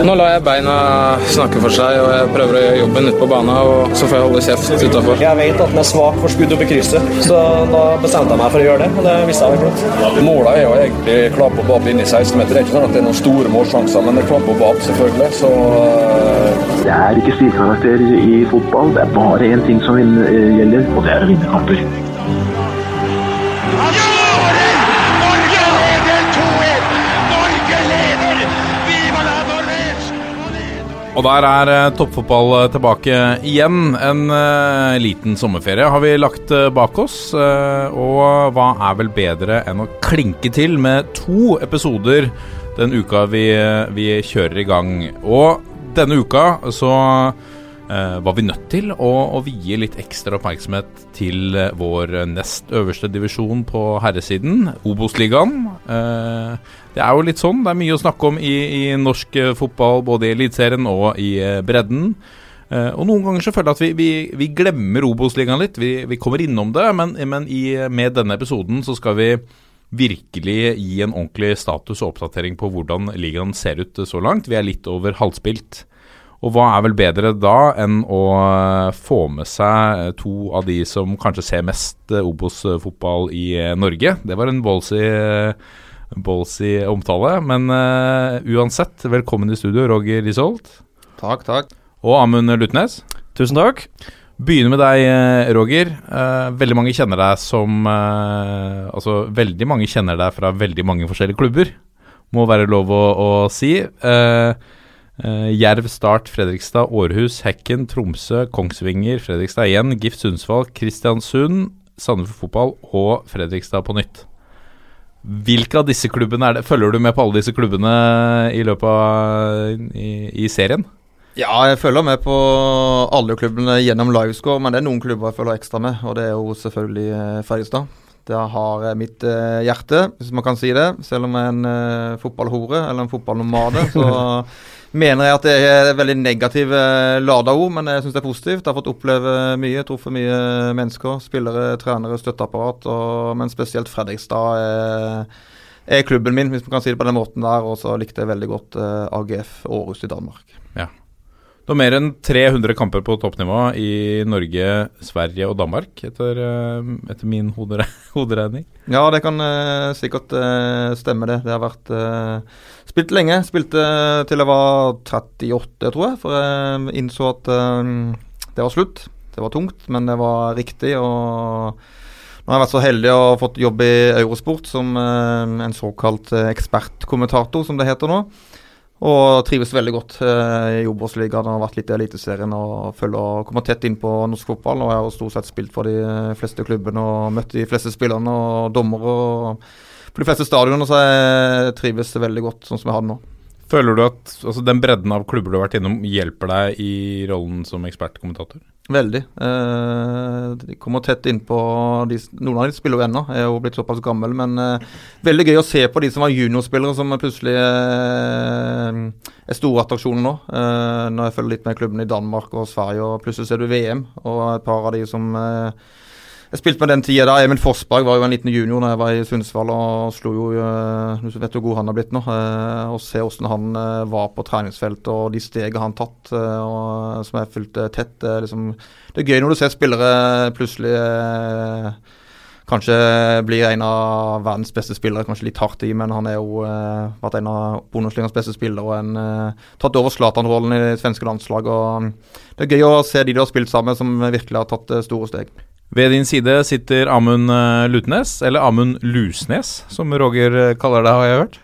Nå lar jeg beina snakke for seg, og jeg prøver å gjøre jobben ute på banen. Og så får jeg holde kjeft utafor. Jeg vet at den er svak for skudd opp i krysset, så da bestemte jeg meg for å gjøre det. Og det visste jeg vel flott. Målet er jo egentlig klapp og bab inne i 16-meter. Det er ikke sånn at det er noen store målsjanser, men det er klapp og bab, selvfølgelig. Så uh... Det er ikke stilkarakter i fotball. Det er bare én ting som gjelder, og det er å vinne kamper. Og der er uh, toppfotball tilbake igjen. En uh, liten sommerferie har vi lagt uh, bak oss. og hva er vel bedre enn å klinke til med to episoder den uka vi, vi kjører i gang. Og denne uka så var vi nødt til å, å, vie litt ekstra oppmerksomhet til vår nest øverste divisjon på herresiden, Obos-ligaen. Det er jo litt sånn. Det er mye å snakke om i, i norsk eh, fotball, både i Eliteserien og i eh, bredden. Uh, og noen ganger så føler jeg at vi, vi, vi glemmer Obos-ligaen litt. Vi, vi, kommer innom det, men, men i, med denne episoden så skal vi virkelig gi en ordentlig status og oppdatering på hvordan ligaen ser ut så langt. Vi er litt over halvspilt. Og hva er vel bedre da enn å få med seg to av de som kanskje ser mest Obos-fotball i Norge? Det var en ballsy ballsy omtale. Men uh, uansett, velkommen i studio, Roger Risholt. Takk, takk. Og Amund Lutnes. Tusen takk. Begynner med deg, eh, Roger. Uh, veldig mange kjenner deg som uh, Altså, veldig mange kjenner deg fra veldig mange forskjellige klubber. Må være lov å, å si. Jerv, Start, Fredrikstad, Århus, Hekken, Tromsø, Kongsvinger, Fredrikstad igjen, Gift Sundsvall, Kristiansund, Sandefjord Fotball og Fredrikstad på nytt. Hvilke av disse klubbene er det? Følger du med på alle disse klubbene i løpet av i, i serien? Ja, jeg følger med på alle klubbene gjennom livescore, men det er noen klubber jeg følger ekstra med, og det er jo selvfølgelig eh, Der har mitt eh, hjerte, hvis man kan si det. Selv om jeg er en eh, fotballhore eller en fotballnomade, så mener jeg at det er veldig negative lada ord, men jeg syns det er positivt. Jeg har fått oppleve mye, truffet mye mennesker. Spillere, trenere, støtteapparat. Og, men spesielt Fredrikstad er, er, klubben min, hvis man kan si det på den måten der. Og så likte jeg veldig godt AGF Århus i Danmark. Det var mer enn 300 kamper på toppnivå i Norge, Sverige og Danmark, etter, eh, etter min hodere, hoderegning. Ja, det kan uh, sikkert uh, stemme, det. Det har vært uh, spilt lenge. Spilte til jeg var 38, tror jeg, for jeg innså at det var slutt. Det var tungt, men det var riktig. og nå har jeg vært så heldig å fått jobb i Eurosport som en såkalt ekspertkommentator, som det heter nå. Og trives veldig godt eh, i Obos-ligaen. Har vært litt i Eliteserien og følger kommer tett inn på norsk fotball. Og jeg har stort sett spilt for de fleste klubbene og møtt de fleste spillerne og dommere og på de fleste stadionene. Så jeg trives veldig godt sånn som jeg har det nå. Føler du at altså, den bredden av klubber du har vært innom, hjelper deg i rollen som ekspertkommentator? Veldig. Eh, de kommer tett innpå Noen av de spiller jo ennå, er jo blitt såpass gammel. Men eh, veldig gøy å se på de som var juniorspillere, som plutselig eh, er store attraksjoner nå. Når jeg følger litt med klubbene i Danmark og Sverige, og plutselig ser du VM, og et par av de som eh, jeg spilte med den tida da. Emil Forsberg var jo en liten junior da jeg var i Sundsvall og slo jo uh, Du vet hvor god han har blitt nå. Å og se hvordan han uh, var på treningsfeltet og de stegene han tatt, og, som jeg fulgte tett. Liksom, det er gøy når du ser spillere plutselig kanskje blir en av verdens beste spillere. Kanskje litt hardt i, men han har jo vært en av Bundesligas beste spillere og en, tatt over Zlatan-rollen i det svenske landslaget. og Det er gøy å se de du har spilt sammen som virkelig har tatt store steg. Ved din side sitter Amund eh, Lutnes, eller Amund Lusnes, som Roger eh, kaller deg, har jeg hørt?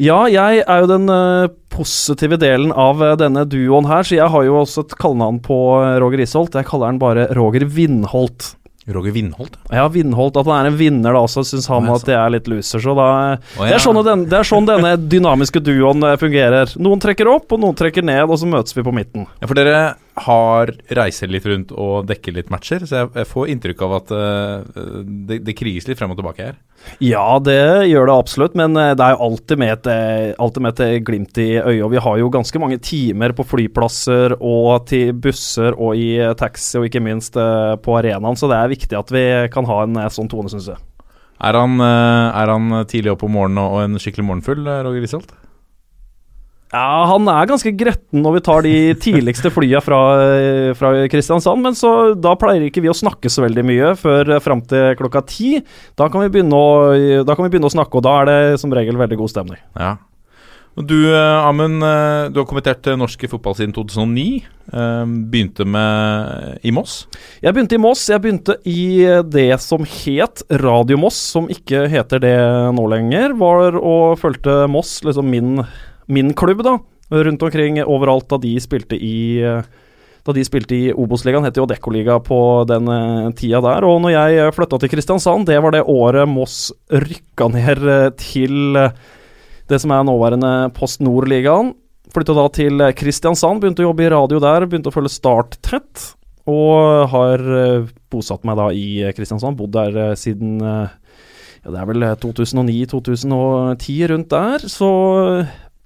Ja, jeg er jo den uh, positive delen av denne duoen her, så jeg har jo også et kallenavn på Roger Isholt. Jeg kaller han bare Roger Vindholt. Roger Vindholt? Ja, Vindholt. At han er en vinner, da, så syns han at det er litt loser. Så da, oh, ja. det, er sånn den, det, er sånn denne dynamiske duoen eh, fungerer. Noen trekker opp, og noen trekker ned, og så møtes vi på midten. Ja, For dere har reiser litt rundt og dekker litt matcher, så jeg, jeg får inntrykk av at uh, det, det kriges litt frem og tilbake her. Ja, det gjør det absolutt, men eh, det er jo alltid med et, eh, alltid med et glimt i øyet. Og Vi har jo ganske mange timer på flyplasser og til busser og i taxi, og ikke minst på arenaen, så det er viktig at vi kan ha en sånn tone, syns jeg. Er han, er han, tidlig opp om morgenen og en skikkelig morgenfull, Roger Risholt? Ja, han er ganske gretten når vi tar de tidligste flya fra, fra Kristiansand, men så da pleier ikke vi å snakke så veldig mye før fram til klokka ti. Da kan, vi begynne å, da kan vi begynne å snakke, og da er det som regel veldig god stemning. Ja. Du, eh, Amund, eh, du har kommentert eh, norsk fotball siden 2009. Begynte med i Moss? Jeg begynte i Moss. Jeg begynte i det som het Radio Moss, som ikke heter det nå lenger. Var og fulgte Moss, liksom min min klubb, da, rundt omkring overalt da de spilte i da de spilte i Obos-ligaen, het jo Dekkoliga på den uh, tida der. Og når jeg flytta til Kristiansand, det var det året Moss rykka ned til det som er nåværende Post Nord-ligaen. Flytta da til Kristiansand, begynte å jobbe i radio der, begynte å følge Start tett. Og har bosatt meg da i Kristiansand, bodd der siden ja, det er vel 2009-2010 rundt der. Så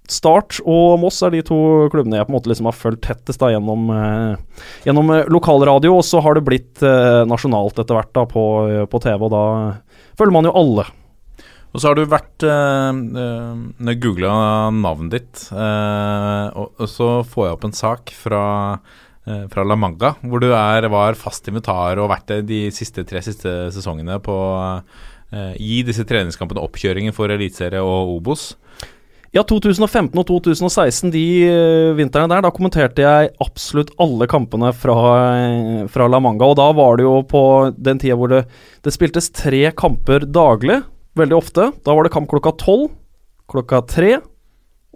Start og Moss er de to klubbene jeg på en måte liksom har fulgt tettest da gjennom, eh, gjennom eh, lokalradio. Og så har det blitt eh, nasjonalt etter hvert da på, på, TV, og da følger man jo alle. Og så har du vært eh, Når jeg googla navnet ditt, eh, og, og, så får jeg opp en sak fra, eh, fra La Manga, hvor du er, var fast invitar og vært det de siste, tre siste sesongene på i disse treningskampene, oppkjøringen for Eliteserie og Obos. Ja, 2015 og 2016, de uh, vintrene der, da kommenterte jeg absolutt alle kampene fra, uh, fra, La Manga. Og da var det jo på den tida hvor det, det spiltes tre kamper daglig, veldig ofte. Da var det kamp klokka tolv, klokka tre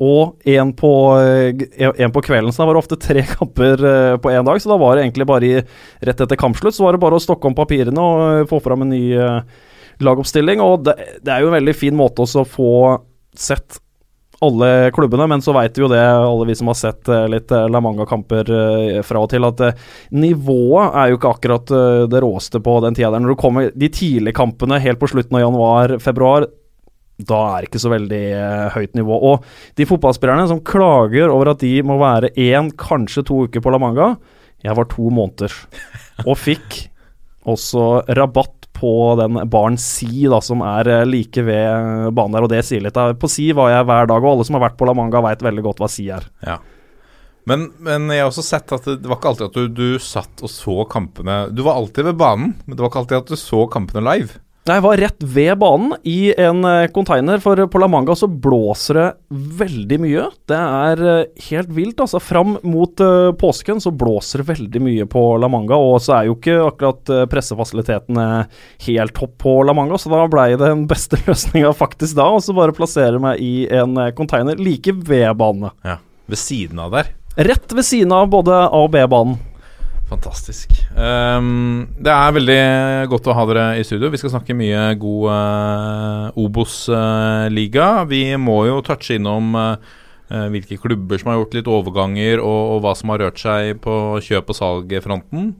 og én på, uh, på, kvelden. Så da var det ofte tre kamper på én dag. Så da var det egentlig bare i, rett etter kampslutt så var det bare å stokke om papirene og få fram en ny lagoppstilling. Og det, det er jo en veldig fin måte også å få sett alle klubbene, men så veit vi jo det, alle vi som har sett eh, litt eh, La Manga-kamper eh, fra og til, at nivået er jo ikke akkurat det råeste på den tida der. Når du kommer de tidlige kampene helt på slutten av januar-februar, da er det ikke så veldig høyt nivå. Og de fotballspillerne som klager over at de må være én, kanskje to uker på La Manga Jeg var to måneder, og fikk også rabatt på den baren Si, da, som er eh, like ved banen der, og det sier litt. På Si var jeg hver dag, og alle som har vært på La Manga, veit veldig godt hva Si er. Ja. Men, men, jeg har også sett at det var ikke alltid at du, du, satt og så kampene Du var alltid ved banen, men det var ikke alltid at du så kampene live. Jeg var rett ved banen i en container, eh, for på La Manga så blåser det veldig mye. Det er eh, helt vilt, altså. Fram mot uh, påsken så blåser det veldig mye på La Manga, og så er jo ikke akkurat pressefasilitetene helt topp på La Manga, så da blei det den beste løsninga faktisk da, og så bare plassere meg i en container like ved banene. Ja, Ved siden av der? Rett ved siden av både A- og B-banen. Fantastisk. Um, det er veldig godt å ha dere i studio. Vi skal snakke mye god uh, Obos-liga. Uh, vi må jo touche innom uh, hvilke klubber som har gjort litt overganger, og, og, hva som har rørt seg på kjøp- og salgfronten.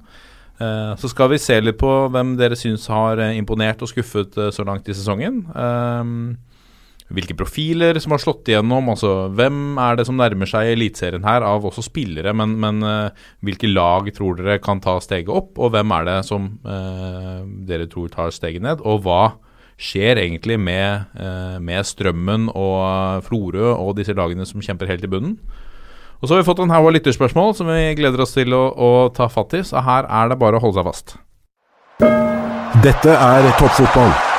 så skal vi se litt på hvem dere syns har imponert og skuffet så langt i sesongen. Um, hvilke profiler som har slått igjennom. altså Hvem er det som nærmer seg Eliteserien her, av også spillere, men, men uh, hvilke lag tror dere kan ta steget opp, og hvem er det som eh, dere tror tar steget ned? Og hva skjer egentlig med, eh, med Strømmen og Florø og disse lagene som kjemper helt i bunnen? Og så har vi fått en haug av lytterspørsmål som vi gleder oss til å, å ta fatt i, så her er det bare å holde seg fast. Dette er toppfotball.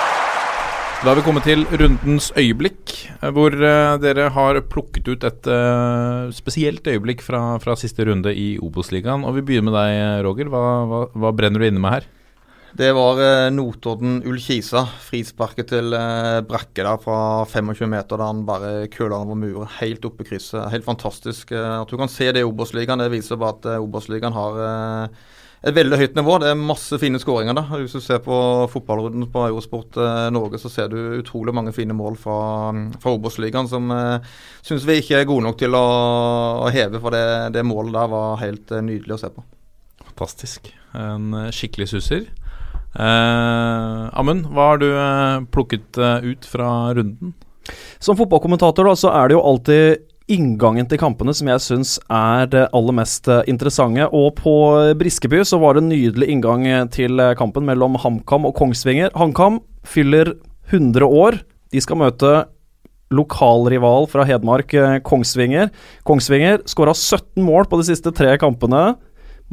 Da har vi kommet til rundens øyeblikk, eh, hvor uh, dere har plukket ut et uh, spesielt øyeblikk fra, fra, siste runde i Obos-ligaen. Og vi begynner med deg, Roger. Hva, hva, hva brenner du inne med her? Det var uh, Notodden-Ullkisa. Frisparket til Brakke der fra 25 meter, da han bare køler over muren helt oppe i krysset. Helt fantastisk. at du kan se det i Obos-ligaen, det viser bare at Obos-ligaen har et veldig høyt nivå. Det er masse fine skåringer. da. Hvis du ser på fotballrunden på Eurosport eh, Norge, så ser du utrolig mange fine mål fra, fra Obos-ligaen som eh, syns vi ikke er gode nok til å, å heve. For det, det, målet der var helt eh, nydelig å se på. Fantastisk. En eh, skikkelig suser. Eh, Amund, hva har du eh, plukket ut fra runden? Som fotballkommentator da, så er det jo alltid inngangen til kampene som jeg syns er det aller mest eh, interessante. Og på Briskeby så var det en nydelig inngang eh, til eh, kampen mellom HamKam og Kongsvinger. HamKam fyller 100 år. De skal møte lokalrival fra Hedmark, Kongsvinger. Kongsvinger skåra 17 mål på de siste tre kampene.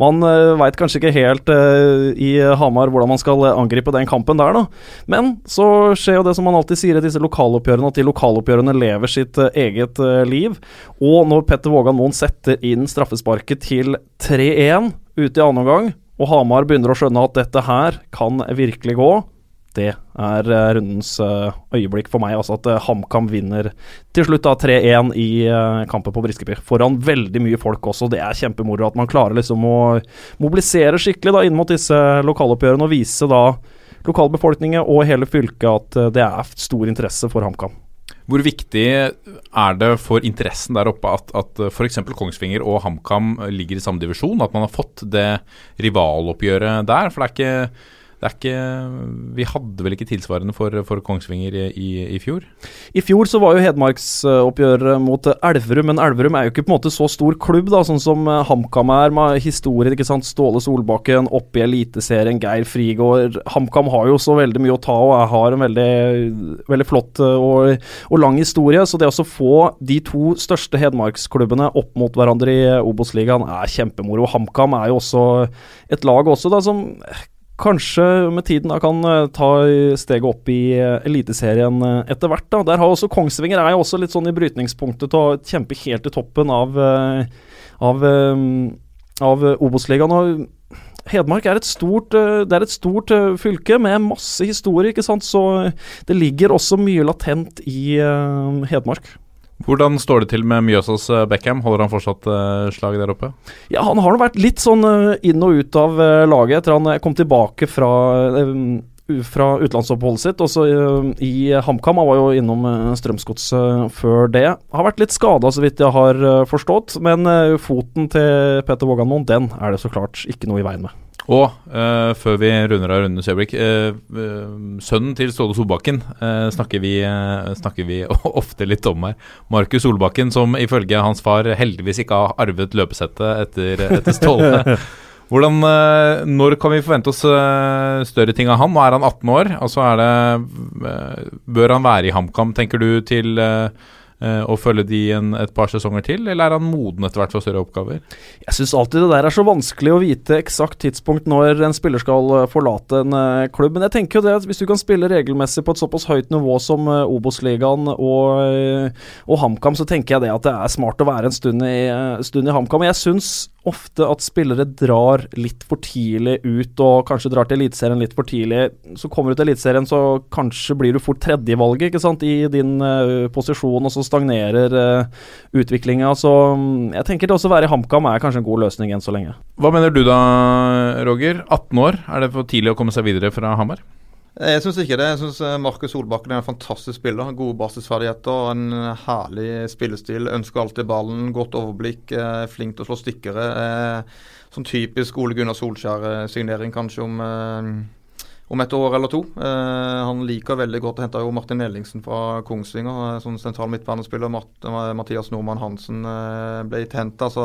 Man uh, veit kanskje ikke helt uh, i Hamar hvordan man skal angripe den kampen der, da. Men så skjer jo det som man alltid sier i disse lokaloppgjørene, at de lokaloppgjørene lever sitt uh, eget liv. Og når Petter Vågan Moen setter inn straffesparket til 3-1 ute i annen omgang, og Hamar begynner å skjønne at dette her kan virkelig gå, det er uh, rundens uh, øyeblikk for meg. Altså at uh, HamKam vinner til slutt da 3-1 i kampen på Briskeby. Foran veldig mye folk også. Det er kjempemoro at man klarer liksom å mobilisere skikkelig da inn mot disse lokaloppgjørene og vise da lokalbefolkningen og hele fylket at det er stor interesse for HamKam. Hvor viktig er det for interessen der oppe at, at f.eks. Kongsvinger og HamKam ligger i samme divisjon? At man har fått det rivaloppgjøret der? For det er ikke det er ikke Vi hadde vel ikke tilsvarende for, for Kongsvinger i, i, fjor? I fjor så var jo Hedmarksoppgjøret mot Elverum, men Elverum er jo ikke på en måte så stor klubb da, sånn som eh, HamKam er, med historien. ikke sant, Ståle Solbakken oppe i Eliteserien, Geir Frigård. HamKam har jo så veldig mye å ta og har en veldig, veldig flott eh, og, og lang historie. Så det å få de to største hedmarksklubbene opp mot hverandre i Obos-ligaen er kjempemoro. HamKam er jo også et lag også da som kanskje med tiden da kan eh, ta steget opp i uh, Eliteserien uh, etter hvert. da. Der har også Kongsvinger er jo også litt sånn i brytningspunktet til å kjempe helt i toppen av, av, av Obos-ligaen. Hedmark er et stort, er et stort fylke med masse historie, ikke sant? så det ligger også mye latent i Hedmark. Hvordan står det til med Mjøsas eh, Beckham? Holder han fortsatt uh, slaget der oppe? Ja, Han har vært litt sånn uh, inn og ut av laget etter han kom tilbake fra, fra utenlandsoppholdet sitt. Også i HamKam. Han var jo innom Strømsgodset før det. Har vært litt skada, så vidt jeg har forstått. Men foten til Peter Våganmoen, den er det så klart ikke noe i veien med. Og uh, før vi runder av rundens øyeblikk uh, uh, Sønnen til Ståle Solbakken snakker vi, snakker, vi, ofte litt om her. Markus Solbakken, som ifølge hans far heldigvis ikke har arvet løpesettet etter, etter Ståle. Hvordan, når kan vi forvente oss større ting av han? Nå er han 18 år. altså er det, Bør han være i HamKam, tenker du, til Eh, og følge de en, et par sesonger til, eller er han moden etter hvert for større oppgaver? Jeg syns alltid det der er så vanskelig å vite eksakt tidspunkt når en spiller skal eh, forlate en uh, klubb. Men jeg tenker jo det at hvis du kan spille regelmessig på et såpass høyt nivå som Obos-ligaen og, og HamKam, så tenker jeg det at det er smart å være en stund i, stund i HamKam. Jeg syns ofte at spillere drar litt for tidlig ut, og kanskje drar til Eliteserien litt for tidlig. Så kommer du til Eliteserien, så kanskje blir du fort tredjevalget ikke sant, i din uh, posisjon, og så stagnerer uh, utviklinga. Så um, jeg tenker det også å være i HamKam er kanskje en god løsning enn så lenge. Hva mener du da, Roger? 18 år, er det for tidlig å komme seg videre fra Hamar? Jeg syns ikke det. Jeg syns eh, Markus Solbakken er en fantastisk spiller. Gode basisferdigheter, en herlig spillestil. Ønsker alltid ballen, godt overblikk, eh, flink til å slå stikkere. Eh, sånn typisk Ole Gunnar Solskjær-signering kanskje om, om et år eller to. Han liker veldig godt å hente jo Martin Ellingsen fra Kongsvinger, sånn sentral midtbanespiller. Mathias Nordmann Hansen ble henta. Så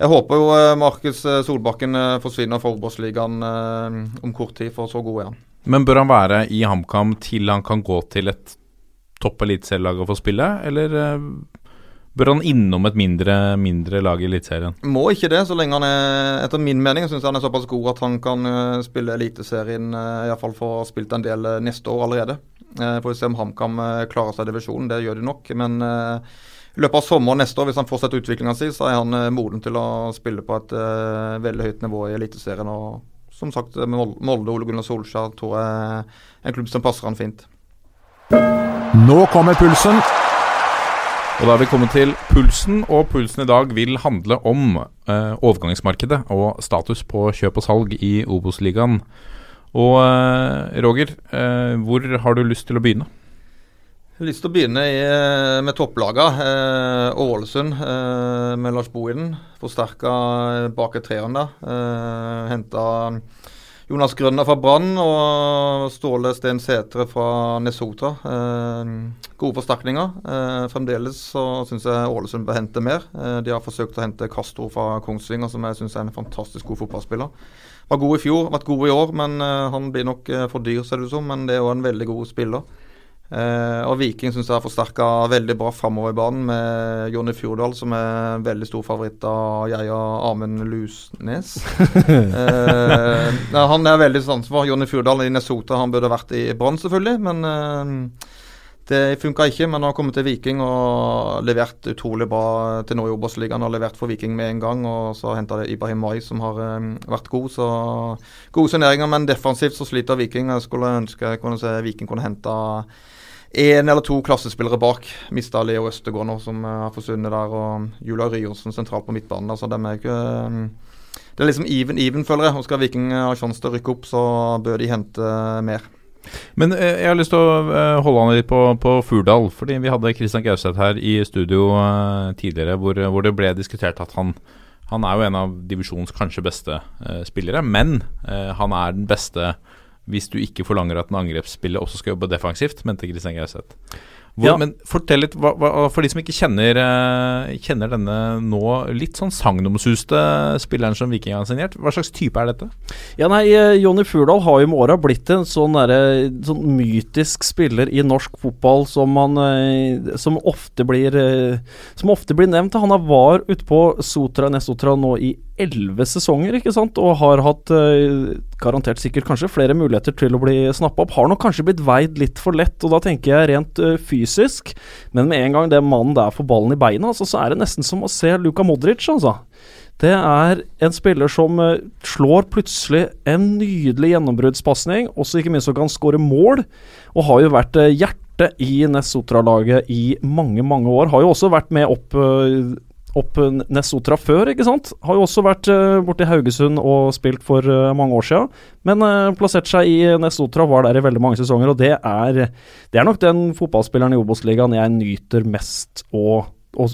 jeg håper jo Markus Solbakken forsvinner fra Obos-ligaen om kort tid, for så god er han. Men bør han være i HamKam til han kan gå til et topp eliteserielag og få spille, eller uh, bør han innom et mindre, mindre lag i Eliteserien? Må ikke det, så lenge han er Etter min mening synes han er såpass god at han kan uh, spille Eliteserien, uh, iallfall få spilt en del neste år allerede. Får vi se om HamKam klarer seg i divisjonen, det gjør de nok. Men i løpet av sommeren neste år, hvis han fortsetter utviklinga si, så er han moden til å spille på et veldig høyt nivå i Eliteserien. og som sagt, Molde Ole Gunnar Solskjær tror jeg er en klubb som passer han fint. Nå kommer pulsen. Og Da er vi kommet til pulsen, og pulsen i dag vil handle om eh, overgangsmarkedet og status på kjøp og salg i Obos-ligaen. Og eh, Roger, eh, hvor har du lyst til å begynne? Jeg har lyst til å begynne i, eh, med topplagene. Eh, Ålesund eh, med Lars Bohinen. Forsterka bak treeren der. Eh, Henta Jonas Grønner fra Brann og Ståle Sten Sætre fra Nesotra. Eh, gode forsterkninger. Eh, fremdeles så syns jeg Ålesund bør hente mer. Eh, de har forsøkt å hente Castro fra Kongsvinger, som jeg syns er en fantastisk god fotballspiller. Var god i fjor, vært god i år, men eh, han blir nok eh, for dyr, ser det ut som. Men det er jo en veldig god spiller. Eh, og Viking syns jeg har forsterka veldig bra framover i banen med Jonny Fjordal, som er en veldig stor favoritt av jeg og Amund Lusnes. eh, han er veldig sans for Jonny Fjordal i Nesota. Han burde vært i Brann, selvfølgelig, men eh, det funka ikke. Men han har kommet til Viking og levert utrolig bra til nå i Obos-ligaen. Har levert for Viking med en gang, og så henta det Ibrahim Mai, som har eh, vært god. Så gode signeringer, men defensivt så sliter Viking. Jeg skulle ønske jeg kunne se Viking kunne henta én eller to klassespillere bak. Mista Leo Østegård nå, som uh, har forsvunnet der, og Julia Ryersen sentralt på midtbanen. Altså, dem er ikke um, Det er liksom even-even, føler jeg. Og skal Viking ha sjanse til å rykke opp, så bør de hente mer. Men eh, jeg har lyst til å eh, holde an litt på, på Furdal. Fordi vi hadde Kristian Gauseth her i studio eh, tidligere hvor, hvor, det ble diskutert at han, han er jo en av divisjonens kanskje beste eh, spillere. Men han er den beste hvis du ikke forlanger at en angrepsspiller også skal jobbe defensivt, mente Kristian Gauseth. Ja. Men fortell litt, hva, hva, for de som ikke kjenner, uh, kjenner denne nå litt sånn sagnomsuste spilleren som Viking har signert, hva slags type er dette? Ja, nei, uh, Jonny Furdal har jo med åra blitt en sånn, der, sånn, mytisk spiller i norsk fotball som, han, uh, som, ofte blir, som ofte blir nevnt. Han var ute på Sotra Nesotra nå i elleve sesonger, ikke sant, og har hatt uh, garantert sikkert kanskje flere muligheter til å bli snappa opp. Har nok kanskje blitt veid litt for lett, og da tenker jeg rent uh, fysisk. Men med en gang det mannen der får ballen i beina, altså, så er det nesten som å se Luka Modric, altså. Det er en spiller som uh, slår plutselig en nydelig gjennombruddspasning, også ikke minst så kan skåre mål, og har jo vært hjertet i Nesotra-laget i mange, mange år. Har jo også vært med opp opp Nesotra før, ikke sant. Har jo også vært uh, borte i Haugesund og spilt for uh, mange år siden. Men uh, plassert seg i Nesotra, var der i veldig mange sesonger. Og det er, det er nok den fotballspilleren i Obos-ligaen jeg nyter mest å, å,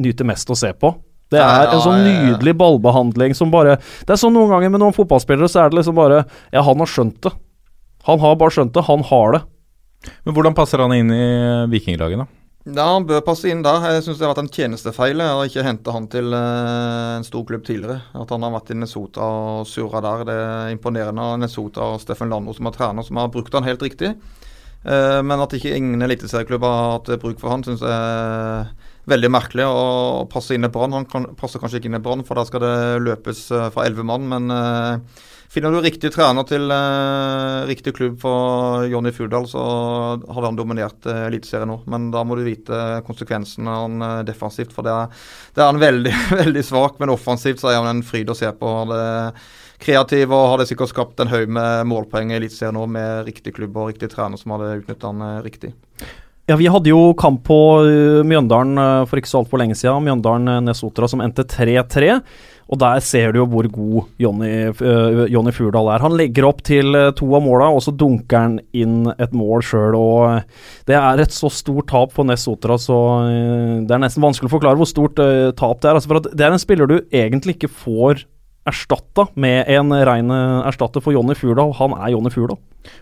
nyter mest å se på. Det er en sånn nydelig ballbehandling som bare Det er sånn noen ganger med noen fotballspillere, så er det liksom bare Ja, han har skjønt det. Han har bare skjønt det. Han har det. Men hvordan passer han inn i vikinglaget, da? Ja, han bør passe inn der. Jeg syns det har vært en tjenestefeil å ikke hente han til uh, en stor klubb tidligere. At han har vært i Nesota og surra der. Det er imponerende av Nesota og Steffen Lando som har trener, som har brukt han helt riktig. Uh, men at ikke ingen eliteserieklubber har hatt bruk for han, syns jeg er veldig merkelig. Å passe inn i Brann. Han passer kanskje ikke inn i Brann, for der skal det løpes fra elleve mann. Men Finner du riktig trener til uh, riktig klubb for Jonny Furdal, så hadde han dominert uh, Eliteserien nå. Men da må du vite konsekvensene han uh, defensivt, for det er, det er han veldig, veldig svak. Men offensivt så er han en fryd å se på. Han er kreativ og hadde sikkert skapt en haug med målpoeng i Eliteserien nå med riktig klubb og riktig trener som hadde utnytta han riktig. Ja, Vi hadde jo kamp på Mjøndalen for ikke så altfor lenge siden. Mjøndalen-Nesotra som endte 3-3. Og der ser du jo hvor god Jonny, Jonny Furdal er. Han legger opp til to av måla, og så dunker han inn et mål sjøl. Det er et så stort tap for Nesotra, så det er nesten vanskelig å forklare hvor stort tap det er. Altså, det er en spiller du egentlig ikke får erstatta med en rein erstatter for Jonny Furdal. Han er Jonny Furdal.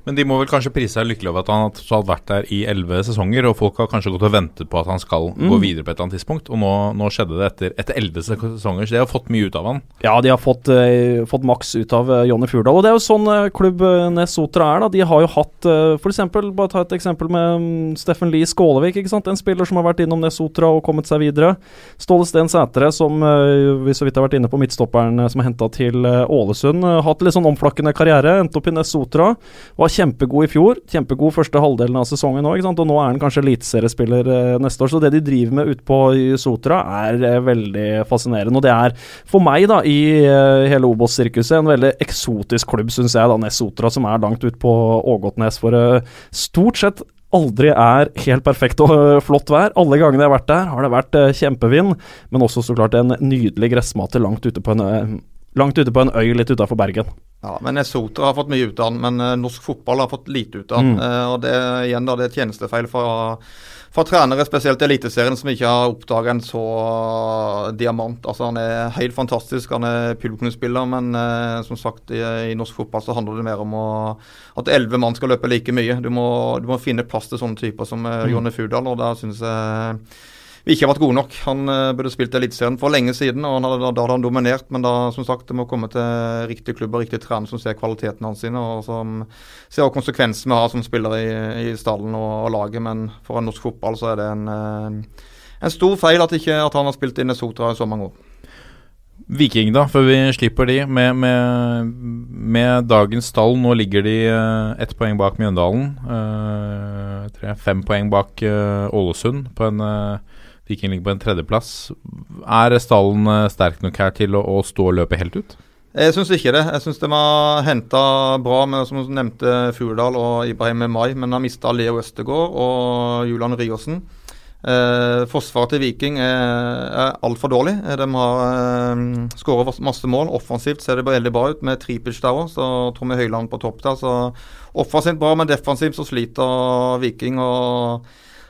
Men de må vel kanskje prise seg lykkelig over at han har vært der i elleve sesonger, og folk har kanskje gått og ventet på at han skal mm. gå videre på et eller annet tidspunkt, og nå, nå skjedde det etter elleve sesonger, så de har fått mye ut av han. Ja, de har fått, eh, fått maks ut av eh, Jonny Furdal, og det er jo sånn eh, klubb Nesotra er, da. De har jo hatt eh, f.eks. Bare ta et eksempel med um, Steffen Lie Skålevik, ikke sant. En spiller som har vært innom Nesotra og kommet seg videre. Ståle Sten Sætre, som eh, vi så vidt har vært inne på midtstopperen som er henta til Ålesund. hatt litt sånn omflakkende karriere, endte opp i Nes Sotra. Var kjempegod i fjor, kjempegod første halvdelen av sesongen òg, og nå er han kanskje eliteseriespiller eh, neste år. Så det de driver med ute på Sotra, er eh, veldig fascinerende. Og det er for meg, da, i eh, hele Obos-sirkuset, en veldig eksotisk klubb, syns jeg, da, Nes Sotra, som er langt ute på Ågotnes. For stort sett aldri er helt perfekt og flott vær. Alle gangene jeg har vært der, har det vært kjempevind, men også så klart en nydelig gressmate langt ute på en langt ute på en øy litt utafor Bergen. Ja, men Sotra har fått mye ut av den, men uh, norsk fotball har fått lite ut av den. Mm. Uh, og det, igjen da, det er tjenestefeil fra, fra trenere, spesielt i Eliteserien, som ikke har oppdaga en så uh, diamant. Altså Han er helt fantastisk, han er publikumsspiller, men som sagt, i, i, norsk fotball så handler det mer om å, at elleve mann skal løpe like mye. Du må, du må, finne plass til sånne typer som uh, Jonny Fudal, og da syns jeg vi ikke har vært gode nok. Han uh, burde spilt Eliteserien for lenge siden, og hadde, da hadde han dominert. Men da, som sagt, det må komme til riktig klubb og riktig trener som ser kvaliteten hans sine, og som ser konsekvensene vi har som spiller i, i stallen og, og, laget. Men for en norsk fotball så er det en, uh, en stor feil at, ikke, at han har spilt i Sotra i så mange år. Viking, da, før vi slipper de. Med, med, med dagens stall, nå ligger de uh, ett poeng bak Mjøndalen. Uh, tre, fem poeng bak uh, Ålesund. På en, Viking ligger på en tredjeplass. Er stallen sterk nok her til å, å stå og løpe helt ut? Jeg syns ikke det. Jeg syns de har henta bra med som du nevnte Furdal og Ibrahim Mai, men har mista Leo Østegård og Julian Riosen. Eh, forsvaret til Viking er, er altfor dårlig. Eh, de har eh, skåra masse mål. Offensivt ser det veldig bra ut med Tripic der òg, så Tommy Høiland på topp der. Så offensivt bra, men defensivt så sliter Viking. og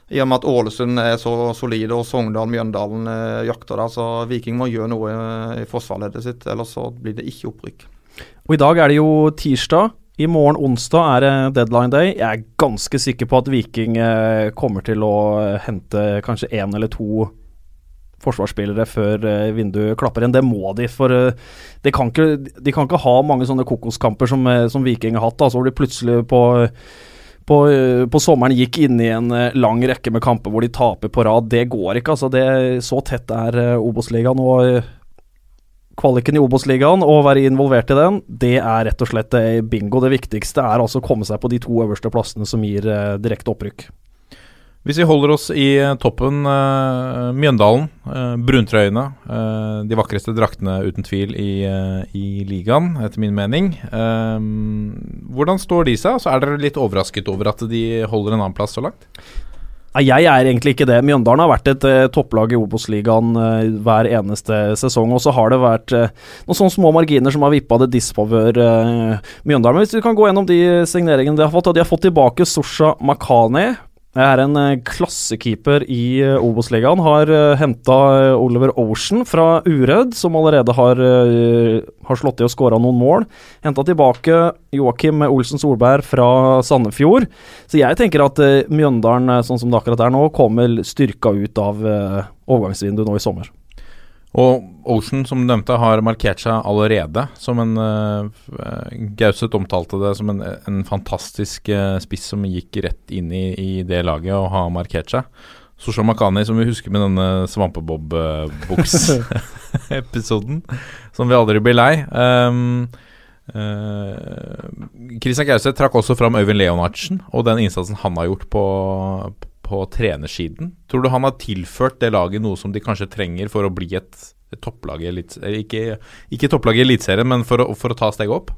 i og med at Ålesund er så solide og Sogndal, Mjøndalen eh, jakter der, så Viking må gjøre noe i, i forsvarsleddet sitt, ellers så blir det ikke opprykk. Og I dag er det jo tirsdag. I morgen onsdag er det deadline day. Jeg er ganske sikker på at Viking eh, kommer til å hente kanskje én eller to forsvarsspillere før eh, vinduet klapper igjen. Det må de, for eh, de kan ikke, de kan ikke ha mange sånne kokoskamper som, som Viking har hatt. Da. Så de plutselig på, på, på, sommeren gikk inn i en lang rekke med kamper hvor de taper på rad. Det går ikke. altså det, Så tett er Obos-ligaen. og kvaliken i Obos-ligaen og være involvert i den, det er rett og slett eh, bingo. Det viktigste er altså å komme seg på de to øverste plassene som gir direkte opprykk. Hvis vi holder oss i uh, toppen, uh, Mjøndalen, bruntrøyene. de vakreste draktene uten tvil i, i, ligaen, etter min mening. hvordan står de seg? Altså, er dere litt overrasket over at de holder en annen plass så langt? Jeg er egentlig ikke det. Mjøndalen har vært et uh, topplag i Obos-ligaen uh, hver eneste sesong. Og så har det vært uh, noen sånne små marginer som har vippa det disfavør Mjøndalen. Men hvis vi kan gå gjennom de signeringene de har fått. De har fått tilbake Sosha Makani jeg er en uh, klassekeeper i uh, Obos-ligaen. Har uh, henta Oliver Ocean fra Uredd, som allerede har, har slått i og skåra noen mål. Henta tilbake Joakim Olsen Solberg fra Sandefjord. Så jeg tenker at Mjøndalen, sånn som det akkurat er nå, kommer styrka ut av overgangsvinduet nå i sommer. Og Ocean, som du nevnte, har markert seg allerede som en uh, Gauseth omtalte det som en, en fantastisk uh, spiss som gikk rett inn i, i, det laget og har markert seg. Sosha Makani, som vi husker med denne Svampebob-buks-episoden, som vi aldri blir lei. Um, uh, Christian Gauseth trakk også fram Øyvind Leonardsen og den innsatsen han har gjort på, på trenersiden. Tror du han har tilført det laget noe som de kanskje trenger for å bli et, topplag i Eliteserien? Ikke, ikke topplag i Eliteserien, men for å, for å, ta steget opp?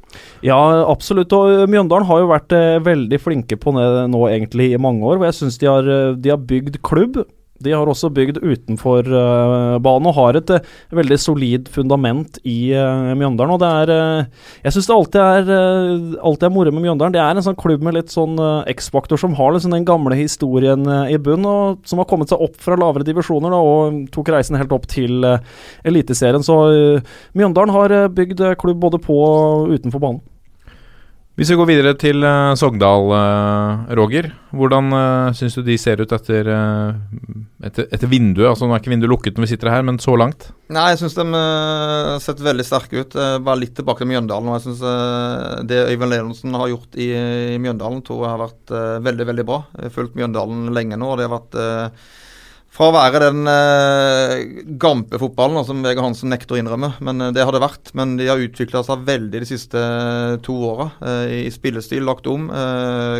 Ja, absolutt. Og Mjøndalen har jo vært eh, veldig flinke på det nå egentlig i mange år. hvor Jeg syns de, eh, de, har bygd klubb de har også bygd utenfor uh, banen og har et uh, veldig solid fundament i uh, Mjøndalen. Og det er Jeg syns det alltid er, alltid er moro med Mjøndalen. Det er en sånn klubb med litt sånn X-faktor som har liksom den gamle historien i bunn, og som har kommet seg opp fra lavere divisjoner da, og tok reisen helt opp til Eliteserien. Så Mjøndalen har bygd klubb både på og utenfor banen. Hvis vi går videre til uh, Sogndal, uh, Roger. Hvordan uh, syns du de ser ut etter, etter, etter, vinduet? Altså Nå er ikke vinduet lukket når vi sitter her, men så langt? Nei, jeg syns de uh, sett veldig sterke ut. Bare litt tilbake til Mjøndalen. Og jeg syns det Øyvind Leonsen har gjort i, i Mjøndalen, tror jeg har vært veldig, veldig bra. Jeg har fulgt Mjøndalen lenge nå, og det har vært fra å være den eh, gampe-fotballen som Vegard Hansen nekter å innrømme, men eh, det har det vært. Men de har utvikla seg veldig de siste eh, to åra. Eh, I spillestil lagt om.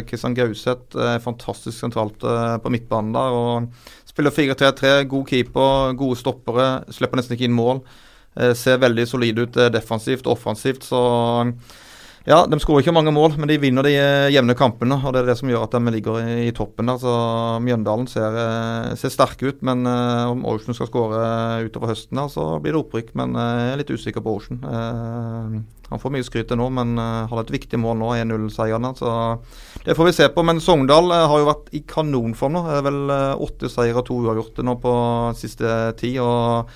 Kristian Gauseth er fantastisk sentralt på midtbanen der. og Spiller 4-3-3, god keeper, gode stoppere, slipper nesten ikke inn mål. ser veldig solid ut defensivt og offensivt. så ja, de skårer ikke mange mål, men de vinner de eh, jevne kampene. og Det er det som gjør at de ligger i, toppen der. så Mjøndalen ser, eh, ser sterke ut, men uh, om Ocean skal skåre utover høsten, der, så blir det opprykk. Men jeg er litt usikker på Ocean. Han får mye skryt nå, men har et viktig mål nå, 1-0-seieren. så Det får vi se på. Men Sogndal har jo vært i kanonform nå. Det er vel åtte seire og to uavgjorte nå på siste tid. og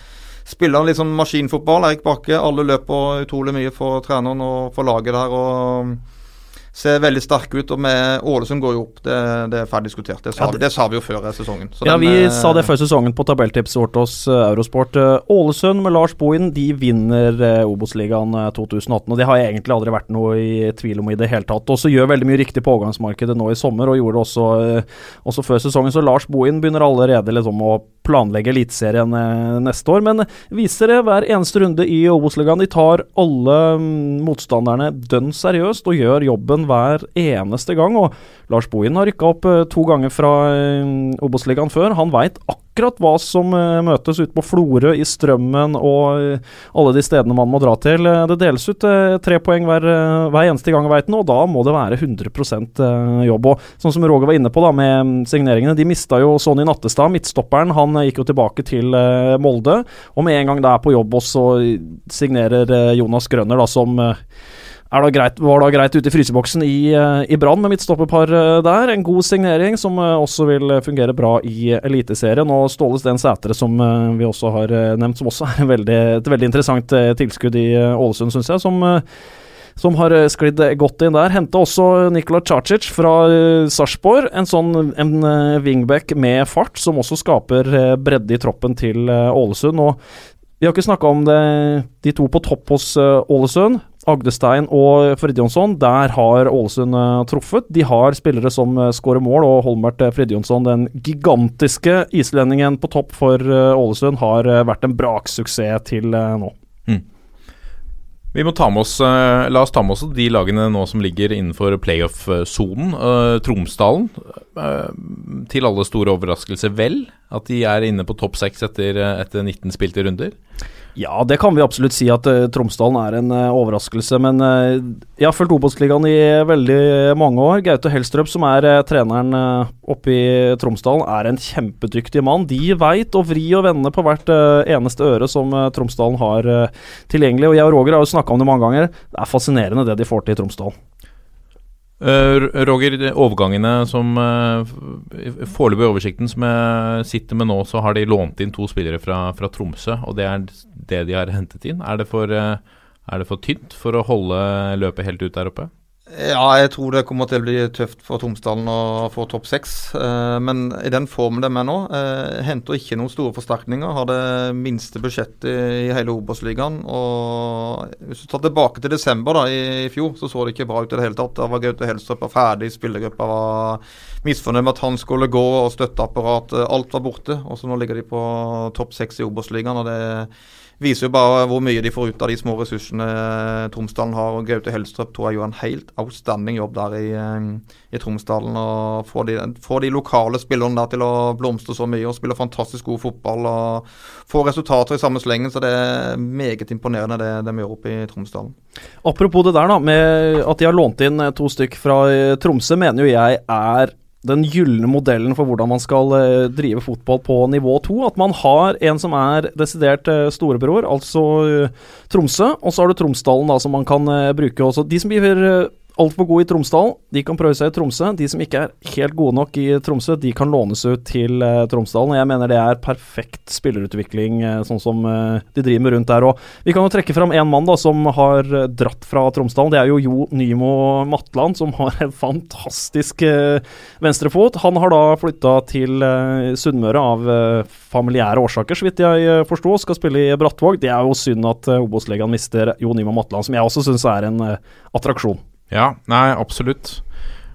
spiller han litt sånn maskinfotball. Erik Bakke. Alle løper utrolig mye for treneren og for laget der. og ser veldig sterke ut. Og med Ålesund går jo opp, det, det er ferdig diskutert. Det sa, Ja, det- det sa vi jo før sesongen. Så Ja, den, vi eh, sa det før sesongen på tabelltipset vårt hos eh, Eurosport. Eh, Ålesund med Lars Bohin de vinner Obos-ligaen eh, 2018. og Det har jeg egentlig aldri vært noe i tvil om i det hele tatt. Også gjør veldig mye riktig på overgangsmarkedet nå i sommer, og gjorde det også, også før sesongen. Så Lars Bohin begynner allerede liksom å planlegge Eliteserien eh, neste år. Men viser det hver eneste runde i Obos-ligaen. De tar alle mm, motstanderne dønn seriøst og gjør jobben hver eneste gang. Og Lars Bohin har rykka opp eh, to ganger fra eh, Obos-ligaen før. Han veit akkurat hva som eh, møtes ute på Florø, i Strømmen og eh, alle de stedene man må dra til. Eh, Det deles ut tre poeng hver, hver eneste gang, veit han, og da må det være 100 eh, jobb. Og sånn som Roger var inne på da med mm, signeringene, de mista jo Sonny Nattestad, midtstopperen. Han gikk jo tilbake til Molde, og med en gang det er på jobb, og så signerer Jonas Grønner, da, som er da greit, var da greit ute i fryseboksen i, eh, i Brann med midtstopperpar eh, der. En god signering som eh, også vil fungere bra i Eliteserien. Og Ståle Steen Sætre, som vi også har nevnt, som også er veldig, et veldig interessant tilskudd i Ålesund, syns jeg. som som har sklidd godt inn der. Henta også Nikola Cacic fra Sarpsborg. En sånn en wingback med fart, som også skaper bredde i troppen til Ålesund. Og vi har ikke snakka om det, de to på topp hos Ålesund. Agdestein og Fridjonsson, der har Ålesund eh, truffet. De har spillere som uh, skårer mål, og Holmert uh, Fridjonsson, den gigantiske islendingen på topp for eh, Ålesund, har eh, vært en braksuksess til eh, nå. Vi må ta med oss, eh, La oss ta med oss de lagene nå som ligger innenfor playoff-sonen. Tromsdalen, eh, til alle store overraskelser, vel? At de er inne på topp seks etter, eh, etter 19 spilte runder? Ja, det kan vi absolutt si at uh, Tromsdalen er en uh, overraskelse. Men uh, jeg har fulgt Obos-ligaen i veldig mange år. Gaute Helstrup, som er treneren oppe i Tromsdalen, er en kjempedyktig mann. De veit å vri og vende på hvert eneste øre som Tromsdalen har tilgjengelig. Og jeg og Roger har jo snakka om det mange ganger. Det er fascinerende det de får til i Tromsdalen. Roger, overgangene som Foreløpig oversikten som jeg sitter med nå, så har de lånt inn to spillere fra, fra Tromsø, og det er det de har hentet inn. Er det for, eh, er det for tynt for å holde løpet helt ut der oppe? Ja, jeg tror det kommer til å bli tøft for Tromsdalen å få topp seks. Eh, men i den formen de er nå, eh, henter ikke noen store forsterkninger. Har det minste budsjettet i hele Obos-ligaen. Og hvis du tar tilbake til desember da, i, fjor, så så det ikke bra ut i det hele tatt. Da var Gaute Helstrup ferdig, spillergruppa var misfornøyd med at han skulle gå, og støtteapparatet Alt var borte. Og så nå ligger de på topp seks i Obos-ligaen. og det viser jo bare hvor mye de får ut av de små ressursene Tromsdalen har. og Gaute Helstrup tror jeg gjør en helt outstanding jobb der i, eh, i Tromsdalen. og Får de, får de lokale spillerne der til å blomstre så mye og spille fantastisk god fotball og få resultater i samme slengen. Så det er meget imponerende det de gjør oppe i Tromsdalen. Apropos det der, da, med at de har lånt inn eh, to stykk fra eh, Tromsø, mener jo jeg er den gylne modellen for hvordan man skal eh, drive fotball på nivå to. At man har en som er desidert eh, storebror, altså eh, Tromsø, og så har du Tromsdalen da, som man kan bruke også. De som blir altfor gode i Tromsdal, de kan prøve seg i Tromsø. De som ikke er helt gode nok i Tromsø, de kan lånes ut til uh, Tromsdalen. Jeg mener det er perfekt spillerutvikling, uh, sånn som uh, de driver med rundt der. òg. vi kan jo trekke fram én mann da, som har dratt fra Tromsdalen. Det er jo Jo Nymo Matland, som har en fantastisk venstrefot. Han har da flytta til Sunnmøre av familiære årsaker, så vidt jeg forsto. Skal spille i Brattvåg. Det er jo synd at Obos-legaen mister Jo Nymo Matland, som jeg også syns er en attraksjon. Ja, nei, absolutt.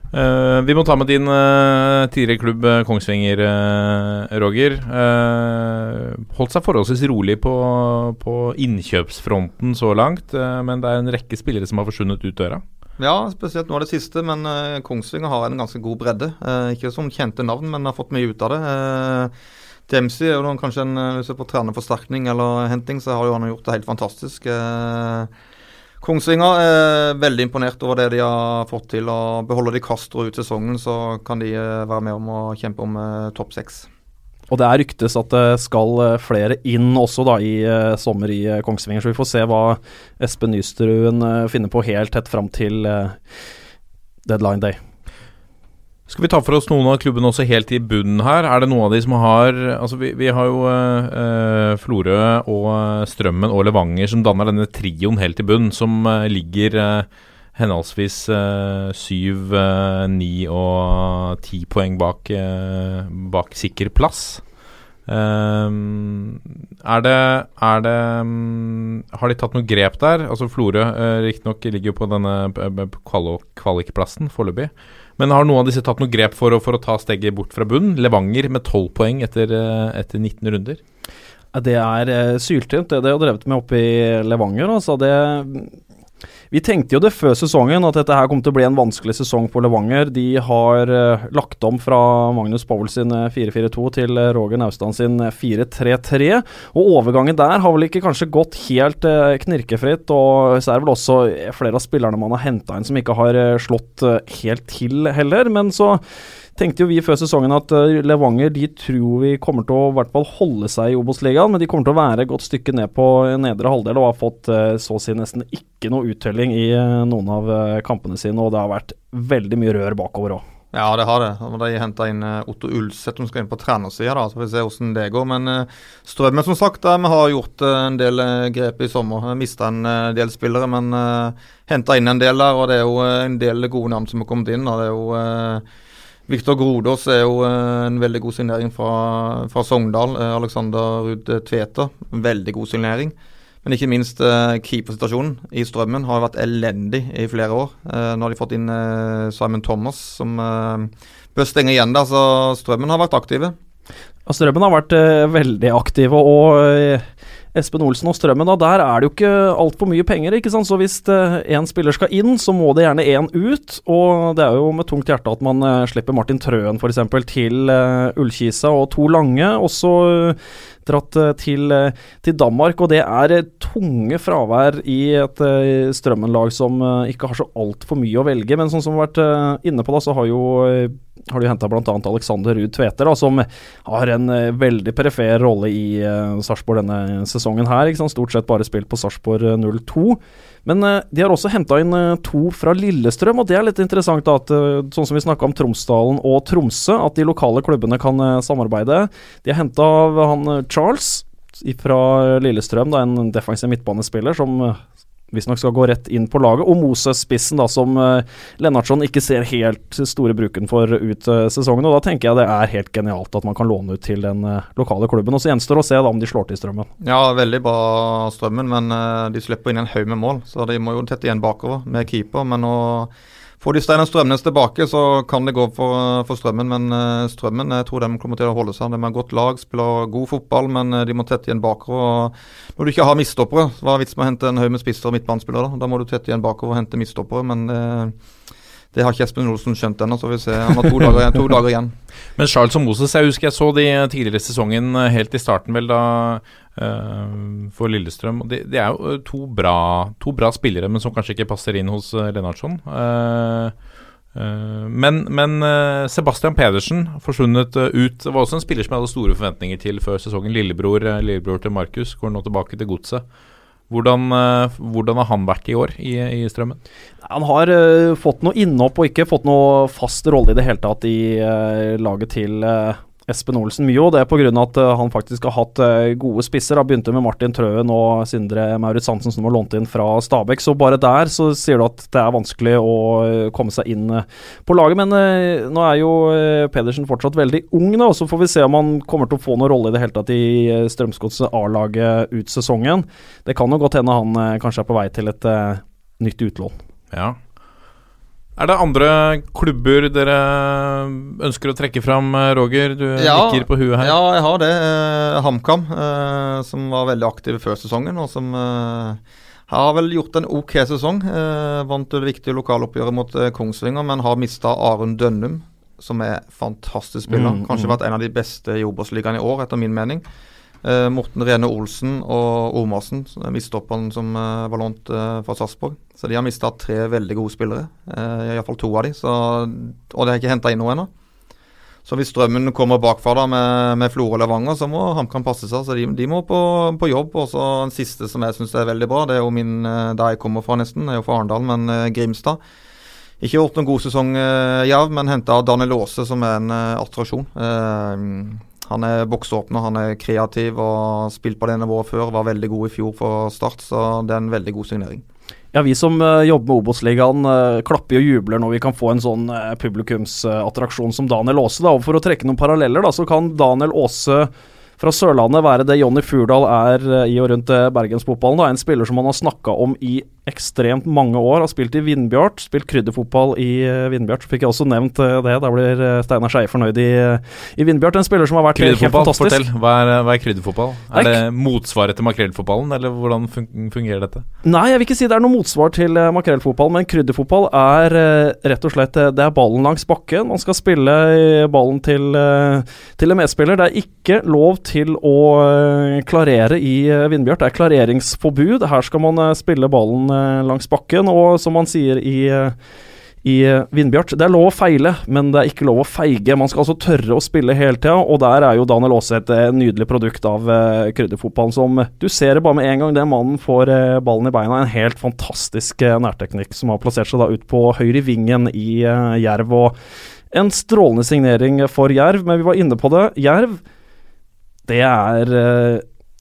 Uh, vi må ta med din uh, tidligere klubb eh, Kongsvinger, uh, Roger. Holdt seg forholdsvis rolig på, på innkjøpsfronten så langt, men det er en rekke spillere som har forsvunnet ut døra. Ja, spesielt nå er det siste, men Kongsvinger har en ganske god bredde. Ikke som kjente navn, men har fått mye ut av det. Dempsey er jo kanskje en hvis du ser på trenerforsterkning eller henting, så har jo han gjort det helt fantastisk. Eh, Kongsvinger er veldig imponert over det de har fått til. og Beholder de Castro ut sesongen, så kan de eh, være med om å kjempe om eh, topp seks. Og det er ryktes at det skal eh, flere inn også da i sommer i Kongsvinger, så vi får se hva Espen Nystruen finner på helt tett fram til deadline day. Skal vi ta for oss noen av klubbene også helt i bunnen her? Er det noen av de som har Altså, vi, vi har jo eh, Florø og eh, Strømmen og Levanger som danner denne trioen helt i bunn, som eh, ligger eh, henholdsvis eh, syv, eh, ni og ti poeng bak, eh, bak sikker plass. Um, er det, er det um, Har de tatt noe grep der? Altså Florø uh, riktignok ligger jo på denne kvalikplassen foreløpig. Men har noen av disse tatt noe grep for å, for å ta steget bort fra bunnen? Levanger med 12 poeng etter, uh, etter 19 runder. Det er eh, syltynt, det de har drevet med oppe i Levanger. Altså det vi tenkte jo det før sesongen, at dette her kom til å bli en vanskelig sesong for Levanger. De har uh, lagt om fra Magnus Powell sin 4-4-2 til uh, Roger Naustdal sin 4-3-3. Og overgangen der har vel ikke kanskje gått helt uh, knirkefritt. Og så er det vel også flere av spillerne man har henta inn som ikke har slått helt til heller. Men så tenkte jo vi før sesongen at Levanger de tror vi kommer til å i hvert fall holde seg i Obos-ligaen, men de kommer til å være et godt stykke ned på nedre halvdel og har fått så å si nesten ikke noe uttelling i noen av kampene sine, og det har vært veldig mye rør bakover òg. Ja, det har det. De henta inn Otto Ulseth som skal inn på trenersida, så får vi se hvordan det går. Men Strømmen, som sagt, vi har gjort en del grep i sommer. Mista en del spillere, men henta inn en del der. Og det er jo en del gode navn som har kommet inn. Og det er jo Viktor Grodås er jo en veldig god signering fra, fra Sogndal. Alexander Ruud Tveter, veldig god signering. Men ikke minst keepersituasjonen i Strømmen har vært elendig i flere år. Nå har de fått inn Simon Thomas, som bør stenge igjen der, så Strømmen har vært aktive. Strømmen har vært veldig aktive, og Espen Olsen og Strømmen, da, der er det jo ikke altfor mye penger. ikke sant? Så hvis én spiller skal inn, så må det gjerne én ut. Og det er jo med tungt hjerte at man slipper Martin Trøen f.eks. til Ullkisa og to lange. Og så dratt til, til, Danmark, og det er tunge fravær i et Strømmen-lag som ikke har så altfor mye å velge. Men sånn som vi har vært inne på, da, så har jo har de henta bl.a. Alexander Ruud Tveter, som har en veldig perifer rolle i uh, Sarpsborg denne sesongen her. Stort sett bare spilt på Sarpsborg 02. Men uh, de har også henta inn uh, to fra Lillestrøm, og det er litt interessant da, at sånn som vi snakka om Tromsdalen og Tromsø, at de lokale klubbene kan samarbeide. De har henta han Charles fra Lillestrøm, da, en defensiv midtbanespiller som visstnok skal gå rett inn på laget. Og Moses-spissen, da, som uh, Lennartson ikke ser helt store bruken for ut uh, sesongen. Og da tenker jeg det er helt genialt at man kan låne ut til den uh, lokale klubben. Og så gjenstår det å se da om de slår til Strømmen. Ja, veldig bra Strømmen, men de slipper inn en haug med mål. Så de må jo tette igjen bakover med keeper. Men nå Får de Steinar Strømnes tilbake, så kan det gå for, for Strømmen. Men uh, Strømmen jeg tror de kommer til å holde seg. De har godt lag, spiller god fotball, men uh, de må tette igjen bakover. Når du ikke har midtstoppere, hva er vitsen med å hente en haug med spisser og midtbanespillere? Da? må du tette igjen bakover og hente midtstoppere. Men uh, det har ikke Espen Olsen skjønt ennå, så vi ser. Han har to dager, to dager igjen. Men Charles og Moses, jeg husker jeg så de tidligere i sesongen, helt i starten vel, da for Lillestrøm. De, de, er jo to bra, to bra, spillere, men som kanskje ikke passer inn hos uh, Lennartson. Men, men Sebastian Pedersen forsvunnet ut. Det var også en spiller som jeg hadde store forventninger til før sesongen. Lillebror, lillebror til Markus går nå tilbake til godset. Hvordan, hvordan, har han vært i år i, i Strømmen? Han har uh, fått noe innhopp og ikke fått noe fast rolle i det hele tatt i uh, laget til uh, Espen Olsen mye, og det er pga. at uh, han faktisk har hatt uh, gode spisser. Han begynte med Martin Trøen og Sindre Maurits Hansen, som var lånt inn fra Stabæk. Så bare der så sier du at det er vanskelig å uh, komme seg inn på laget. Men nå er jo Pedersen fortsatt veldig ung, da, så får vi se om han kommer til å få noen rolle i det hele tatt i Strømsgodset A-laget ut sesongen. Det kan jo godt hende han kanskje er på vei til et nytt utlån. Ja, er det andre klubber dere ønsker å trekke fram, Roger? Du ja, nikker på huet her. Ja, jeg har det. Eh, HamKam, eh, som var veldig aktive før sesongen, og som eh, har vel gjort en ok sesong. Eh, vant det viktige lokaloppgjøret mot eh, Kongsvinger, men har mista Arun Dønnum, som er fantastisk spiller. Mm, Kanskje mm. vært en av de beste i Obos-ligaen i år, etter min mening. Uh, Morten Rene Olsen og Omarsen, midtstopperen som eh, var lånt eh, fra Sarpsborg. Så de har mista tre veldig gode spillere, eh, iallfall to av de, så, og de har ikke henta inn noe ennå. Så hvis Strømmen kommer bakfra da med, med Florø og Levanger, så må HamKam passe seg. Så de, de må på, på jobb. Og så en siste som jeg syns er veldig bra, det er jo min der jeg kommer fra, nesten. Det er jo fra Arendal, men Grimstad. Ikke gjort noen god sesong, Jerv, men henta Daniel Aase, som er en attraksjon. Han er boksåpner, han er kreativ og har spilt på det nivået før. Var veldig god i fjor for Start, så det er en veldig god signering. Ja, vi som eh, jobber med Obos-ligaen eh, klapper og jubler når vi kan få en sånn uh, publikumsattraksjon som Daniel Aase. da, og For å trekke noen paralleller, da, så kan Daniel Aase fra Sørlandet være det Jonny Furdal er i og rundt bergensfotballen. En spiller som han har snakka om i ekstremt mange år. Har spilt i Vindbjart, spilt krydderfotball i uh, Vindbjart. Så fikk jeg også nevnt uh, det. Da blir uh, Steinar Skeie fornøyd i, i Vindbjart. En spiller som har vært helt fantastisk. Fortell, hva er, hva er krydderfotball? Er det motsvaret til makrellfotballen, eller hvordan fungerer dette? Nei, jeg vil ikke si det er noe motsvar til makrellfotball, men krydderfotball er rett og slett Det er ballen langs bakken. Man skal spille ballen til, til en medspiller. Det er ikke lov til å klarere i Vindbjart. Det er klareringsforbud. Her skal man spille ballen Eh, langs bakken. Og som man sier i i Vindbjart. Det er lov å feile, men det er ikke lov å feige. Man skal altså tørre å spille hele tida, og der er jo Daniel Aase et eh, nydelig produkt av uh, krydderfotballen. Som du ser det bare med en gang den mannen får ballen i beina. En helt fantastisk nærteknikk som har plassert seg da ut på høyre vingen i Jerv. Og en strålende signering for Jerv, men vi var inne på det. Jerv, det er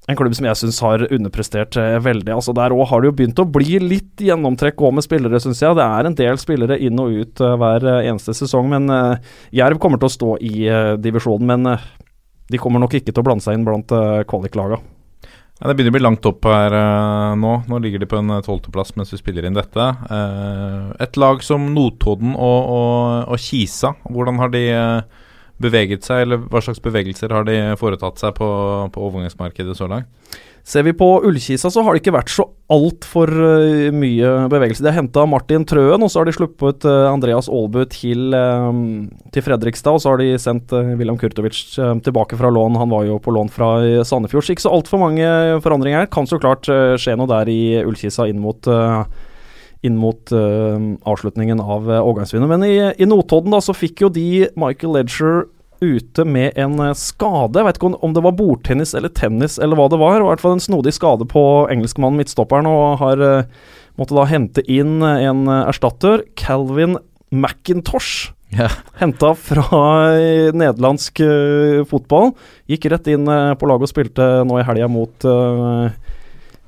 en klubb som jeg syns har underprestert eh, veldig. Altså Der òg har det jo begynt å bli litt gjennomtrekk òg med spillere, syns jeg. Det er en del spillere inn og ut uh, hver uh, eneste sesong. Men uh, Jerv kommer til å stå i divisjonen. Men de kommer nok ikke til å blande seg inn blant uh, kvaliklaga. Ja, det begynner å bli langt opp her nå. Nå ligger de på en tolvteplass mens vi spiller inn dette. et lag som Notodden og, og, og Kisa, hvordan har de beveget seg, eller hva slags bevegelser har de foretatt seg på, på overgangsmarkedet så langt? Ser vi på Ullkisa, så har det ikke vært så altfor uh, mye bevegelse. De har henta Martin Trøen, og så har de sluppet uh, Andreas Aalbu til, um, til, Fredrikstad. Og så har de sendt William Kurtovic tilbake fra lån. Han var jo på lån fra Sandefjord. Så ikke så altfor mange forandringer her. Kan så klart skje noe der i Ullkisa inn mot inn mot uh, avslutningen av uh, overgangsvinduet. Men i, i, Notodden da, så fikk jo de Michael Ledger ute med en uh, skade. Jeg vet ikke om, om, det var bordtennis eller tennis eller hva det var. I hvert fall en snodig skade på engelskmannen midtstopperen, og har uh, måtte da hente inn en erstatter. Calvin McIntosh. Yeah. Henta fra nederlandsk fotball. Gikk rett inn på laget og spilte nå i helga mot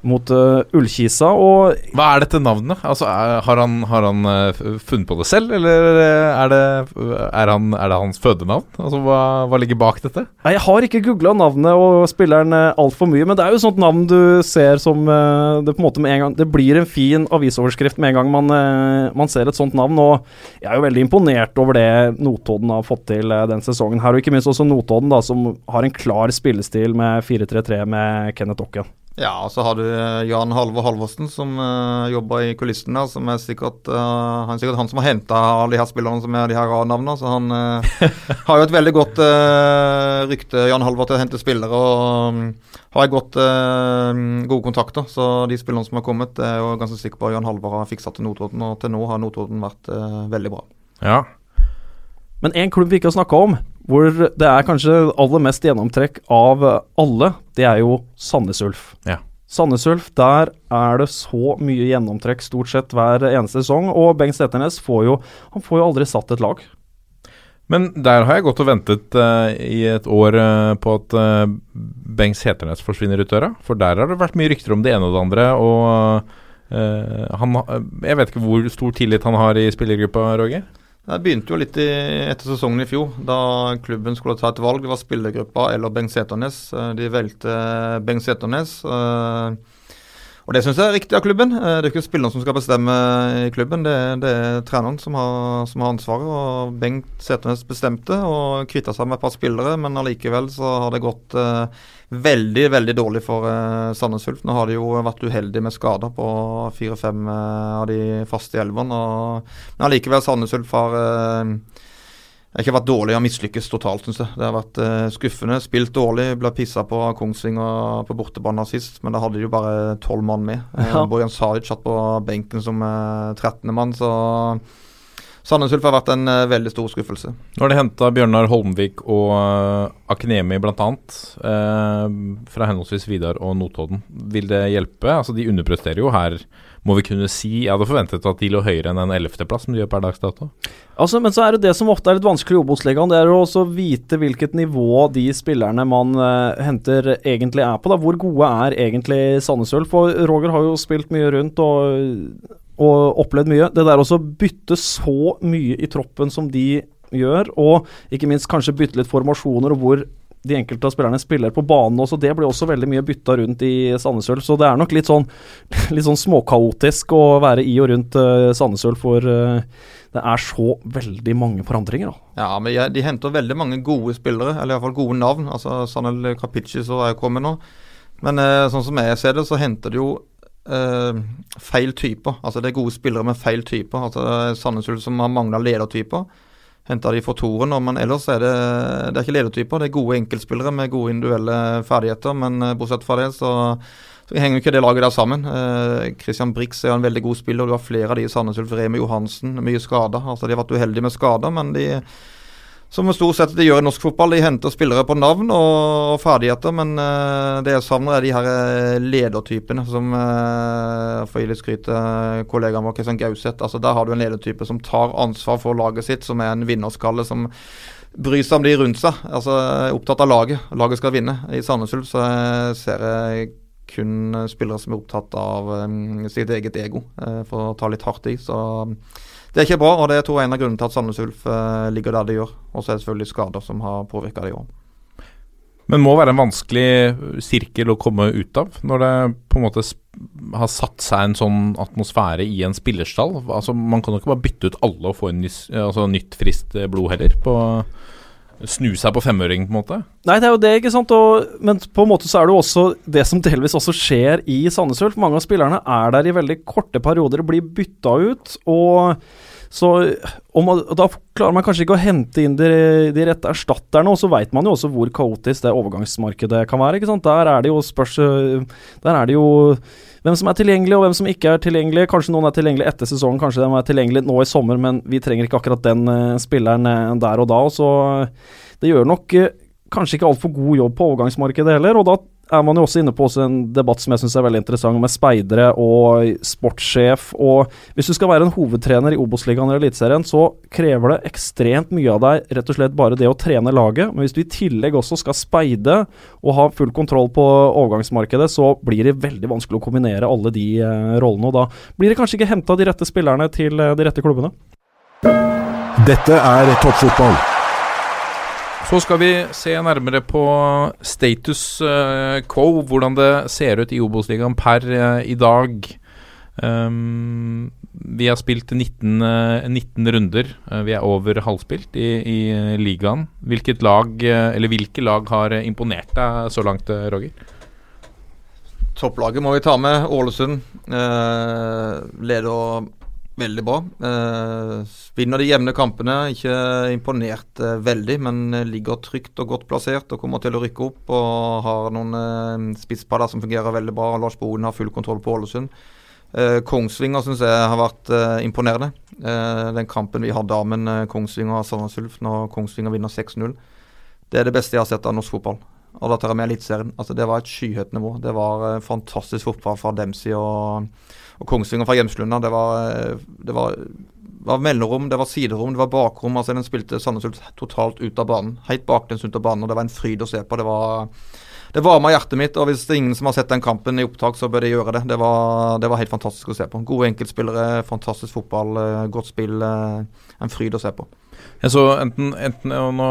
mot uh, Ullkisa. Og Hva er dette navnet? Altså, er, har han, har han uh, funnet på det selv, eller er det, er han, er det hans fødenavn? Altså, hva, hva, ligger bak dette? Nei, Jeg har ikke googla navnet og spilleren uh, altfor mye, men det er jo et sånt navn du ser som uh, det på en måte med en gang Det blir en fin avisoverskrift med en gang man, man ser et sånt navn. Og jeg er jo veldig imponert over det Notodden har fått til den sesongen her, og ikke minst også Notodden, da, som har en klar spillestil med 4-3-3 med Kenneth Okken. Ja, og så har du eh, Jan Halvor Halvorsen som uh, jobber i kulissen der. Som er sikkert, uh, han er sikkert han som har henta alle de her spillerne som er de her A-navnene. Så han uh, har jo et veldig godt rykte, Jan Halvor, til å hente spillere. Og um, har godt, gode kontakter. Så de spillerne som har kommet, er jo ganske sikker på at Jan Halvor har fiksa til Notodden. Og til nå har Notodden vært veldig bra. Ja. Men en klubb vi ikke har snakka om, hvor det er kanskje aller mest gjennomtrekk av alle, det er jo Sandnes Ulf. Ja. Sandnes Ulf, der er det så mye gjennomtrekk stort sett hver eneste sesong. Og Bengt Steternes får jo Han får jo aldri satt et lag. Men der har jeg gått og ventet uh, i et år uh, på at uh, Bengt Seternes forsvinner ut døra. For der har det vært mye rykter om det ene og det andre. Og han, jeg vet ikke hvor stor tillit han har i spillergruppa, Roger? Det begynte jo litt i, etter sesongen i fjor, da klubben skulle ta et valg. Det var spillergruppa eller Bengt Seternes. Eh, de valgte Bengt Seternes. Eh, og det syns jeg er riktig av klubben. Eh, det er ikke spilleren som skal bestemme i klubben, det, det er treneren som har, som har, ansvaret. Og Bengt Seternes bestemte og kvitta seg med et par spillere, men allikevel så har det gått veldig veldig dårlig for uh, Sandnes Ulf. Nå har de jo vært uheldige med skader på fire-fem uh, av de faste i elveren. Men allikevel, Sandnes Ulf har uh, ikke vært dårlig, har mislykkes totalt, syns jeg. Det har vært uh, skuffende. Spilt dårlig, ble pissa på av Kongsvinger på bortebane sist, men da hadde de jo bare tolv mann med. Ja. Bojan Saric satt på benken som uh, 13. mann, så Sandnes Ulf har vært en uh, veldig stor skuffelse. Nå har de henta Bjørnar Holmvik og uh, Akinemi bl.a. Uh, fra henholdsvis Vidar og Notodden. Vil det hjelpe? Altså De underpresterer jo her, må vi kunne si. Jeg hadde forventet at de lå høyere enn en ellevteplass, som de gjør per dags dato. Altså, men så er det det som ofte er litt vanskelig i Obos-ligaen, det er å også vite hvilket nivå de spillerne man uh, henter egentlig er på. da Hvor gode er egentlig Sandnes Ulf? For Roger har jo spilt mye rundt og og opplevd mye. Det der også bytte så mye i troppen som de gjør, og ikke minst kanskje bytte litt formasjoner og hvor de enkelte av spillerne spiller på banen også. Det blir også veldig mye bytta rundt i Sandnes Ulf, så det er nok litt sånn, litt sånn småkaotisk å være i og rundt uh, Sandnes Ulf, for uh, det er så veldig mange forandringer. Da. Ja, men de henter veldig mange gode spillere, eller iallfall gode navn. Altså Sanel Kapici som er kommet nå. Men uh, sånn som jeg ser det, så henter de jo Uh, feil typer. Altså Det er gode spillere med feil typer. Altså Sandnes Ulf som har mangla ledertyper. Henta de for Toren, men ellers er det, det er ikke ledertyper. Det er gode enkeltspillere med gode individuelle ferdigheter, men uh, bortsett fra det så, så henger ikke det laget der sammen. Uh, Christian Brix er en veldig god spiller, og du har flere av de i Sandnes Ulf. Remi Johansen, mye skader. Altså De har vært uheldige med skader, men de som stort sett de gjør i norsk fotball. De henter spillere på navn og, ferdigheter, men uh, det jeg savner, er de her eh, ledertypene som uh, For å gi litt skryt til kollegaen vår Kristian Gauseth. Altså, der har du en ledertype som tar ansvar for laget sitt, som er en vinnerskalle. som bryr seg om de rundt seg. altså er Opptatt av laget. Laget skal vinne. I Sandnes Ulf ser jeg kun spillere som er opptatt av um, sitt eget ego, uh, for å ta litt hardt i. Så det er ikke bra, og det er to en av grunnene til at Sandnes Ulf eh, ligger der de gjør. Og så er det selvfølgelig skader som har påvirka det i år. Men må være en vanskelig sirkel å komme ut av, når det på en måte har satt seg en sånn atmosfære i en spillerstall. Altså, man kan jo ikke bare bytte ut alle og få en altså, nytt, friskt blod heller. på Snu seg på femøring, på en måte? Nei, det er jo det, ikke sant. Og, men på en måte så er det jo også det som delvis også skjer i Sandnes Ulf. Mange av spillerne er der i veldig korte perioder, og blir bytta ut. og så man, Da klarer man kanskje ikke å hente inn de, de rette erstatterne, og så veit man jo også hvor kaotisk det overgangsmarkedet kan være. ikke sant? Der er det jo spørs Der er det jo hvem som er tilgjengelig og hvem som ikke er tilgjengelig. Kanskje noen er tilgjengelig etter sesongen, kanskje de er tilgjengelig nå i sommer, men vi trenger ikke akkurat den uh, spilleren uh, der og da. Så det gjør nok kanskje ikke altfor god jobb på overgangsmarkedet heller, og da er man jo også inne på også en debatt som jeg syns er veldig interessant, med speidere og sportssjef. Og hvis du skal være en hovedtrener i Obos-ligaen eller Eliteserien, så krever det ekstremt mye av deg rett og slett bare det å trene laget. Men hvis du i tillegg også skal speide og ha full kontroll på overgangsmarkedet, så blir det veldig vanskelig å kombinere alle de eh, rollene. Og da blir det kanskje ikke henta de rette spillerne til eh, de rette klubbene. Dette er toppfotball. Så skal vi se nærmere på status uh, quo, hvordan det ser ut i Obos-ligaen per uh, i dag. Um, vi har spilt 19, uh, 19 runder. vi er over halvspilt i, i ligaen. Hvilket lag, eller hvilke lag har imponert deg så langt, Roger? Topplaget må vi ta med. Ålesund leder veldig bra. Eh, vinner de jevne kampene. Ikke imponert eh, veldig, men ligger trygt og godt plassert og kommer til å rykke opp. Og har noen eh, spisspadder som fungerer veldig bra. Lars Boden har full kontroll på Ålesund. Eh, Kongsvinger syns jeg har vært eh, imponerende. Eh, den kampen vi hadde med eh, Kongsvinger og Sandnes Ulf når Kongsvinger vinner 6-0, det er det beste jeg har sett av norsk fotball. Og da tar jeg med Eliteserien. Altså, det var et skyhøyt nivå. Det var eh, fantastisk fotball fra Dempsey og og Kongsvinger fra Gjemslunda, Det var, det var, var mellomrom, det var siderom, det var bakrom. altså Den spilte Sandnes totalt ut av banen. Helt baklengs ut av banen. og Det var en fryd å se på. Det var det varma hjertet mitt, og hvis det er ingen som har sett den kampen i opptak, så bør de gjøre det. Det var, det var helt fantastisk å se på. Gode enkeltspillere, fantastisk fotball, eh, godt spill. Eh, en fryd å se på. Jeg så enten, enten, og nå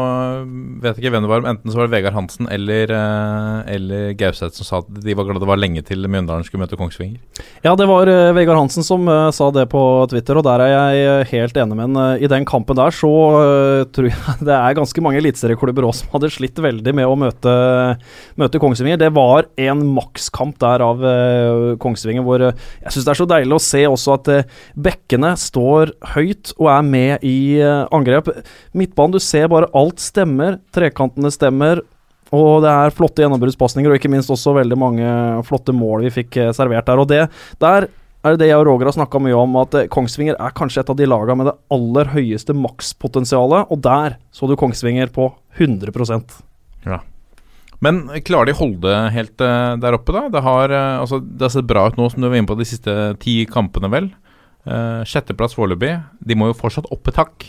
vet jeg ikke hvem det var, men enten så var det Vegard Hansen eller, eh, eller Gauseth som sa at de var glad det var lenge til Mjøndalen skulle møte Kongsvinger. Ja, det var uh, Vegard Hansen som uh, sa det på Twitter, og der er jeg helt enig med ham. I den kampen der så tror jeg det er ganske mange eliteserieklubber òg som hadde slitt veldig med å møte, møte Kongsvinger. Det var en makskamp der av Kongsvinger hvor jeg syns det er så deilig å se også at bekkene står høyt og er med i angrep. Midtbanen, du ser bare alt stemmer. Trekantene stemmer. Og det er flotte gjennombruddspasninger, og ikke minst også veldig mange flotte mål vi fikk eh, servert der. Og det der er det jeg og Roger har snakka mye om, at eh, Kongsvinger er kanskje et av de lagene med det aller høyeste makspotensialet, og der så du Kongsvinger på 100% Men klarer de holde helt eh, der oppe, da? Det har, altså, det har sett bra ut nå, som du var inne på de siste ti kampene, vel. Uh, Sjetteplass foreløpig. De må jo fortsatt opp et hakk.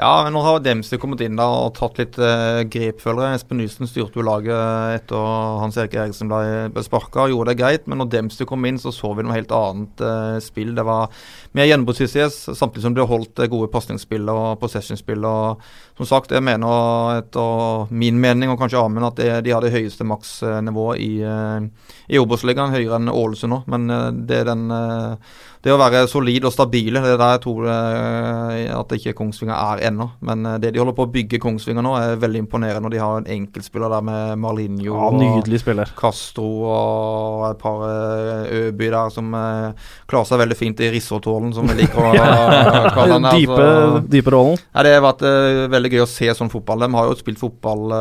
Ja, men nå har Dempsey kommet inn da og tatt litt eh, grep, føler jeg. Espen Nysen styrte jo laget etter Hans Erik Eriksen ble, sparka og gjorde det greit. Men når Dempsey kom inn, så så vi noe helt annet eh, spill. Det var mer gjennombruddshissighet, samtidig som det holdt eh, gode pasningsspill og possession-spill. Og som sagt, jeg mener etter min mening, og kanskje Amund, at de, de har det høyeste maksnivået i, eh, i Obos-ligaen. Høyere enn Ålesund nå. Men eh, det er den eh, det å være solid og stabile, det er der jeg tror eh, at ikke Kongsvinger er ennå. Men eh, det de holder på å bygge Kongsvinger nå, er veldig imponerende. Og de har en enkeltspiller der med Marlinho Ja, nydelig spiller. Castro og et par eh, Øby der som klarer seg veldig fint i risottolen, som vi liker å kalle den. der, Dype, så- dype rollen. ja, det har vært veldig gøy å se sånn fotball. De har jo spilt fotball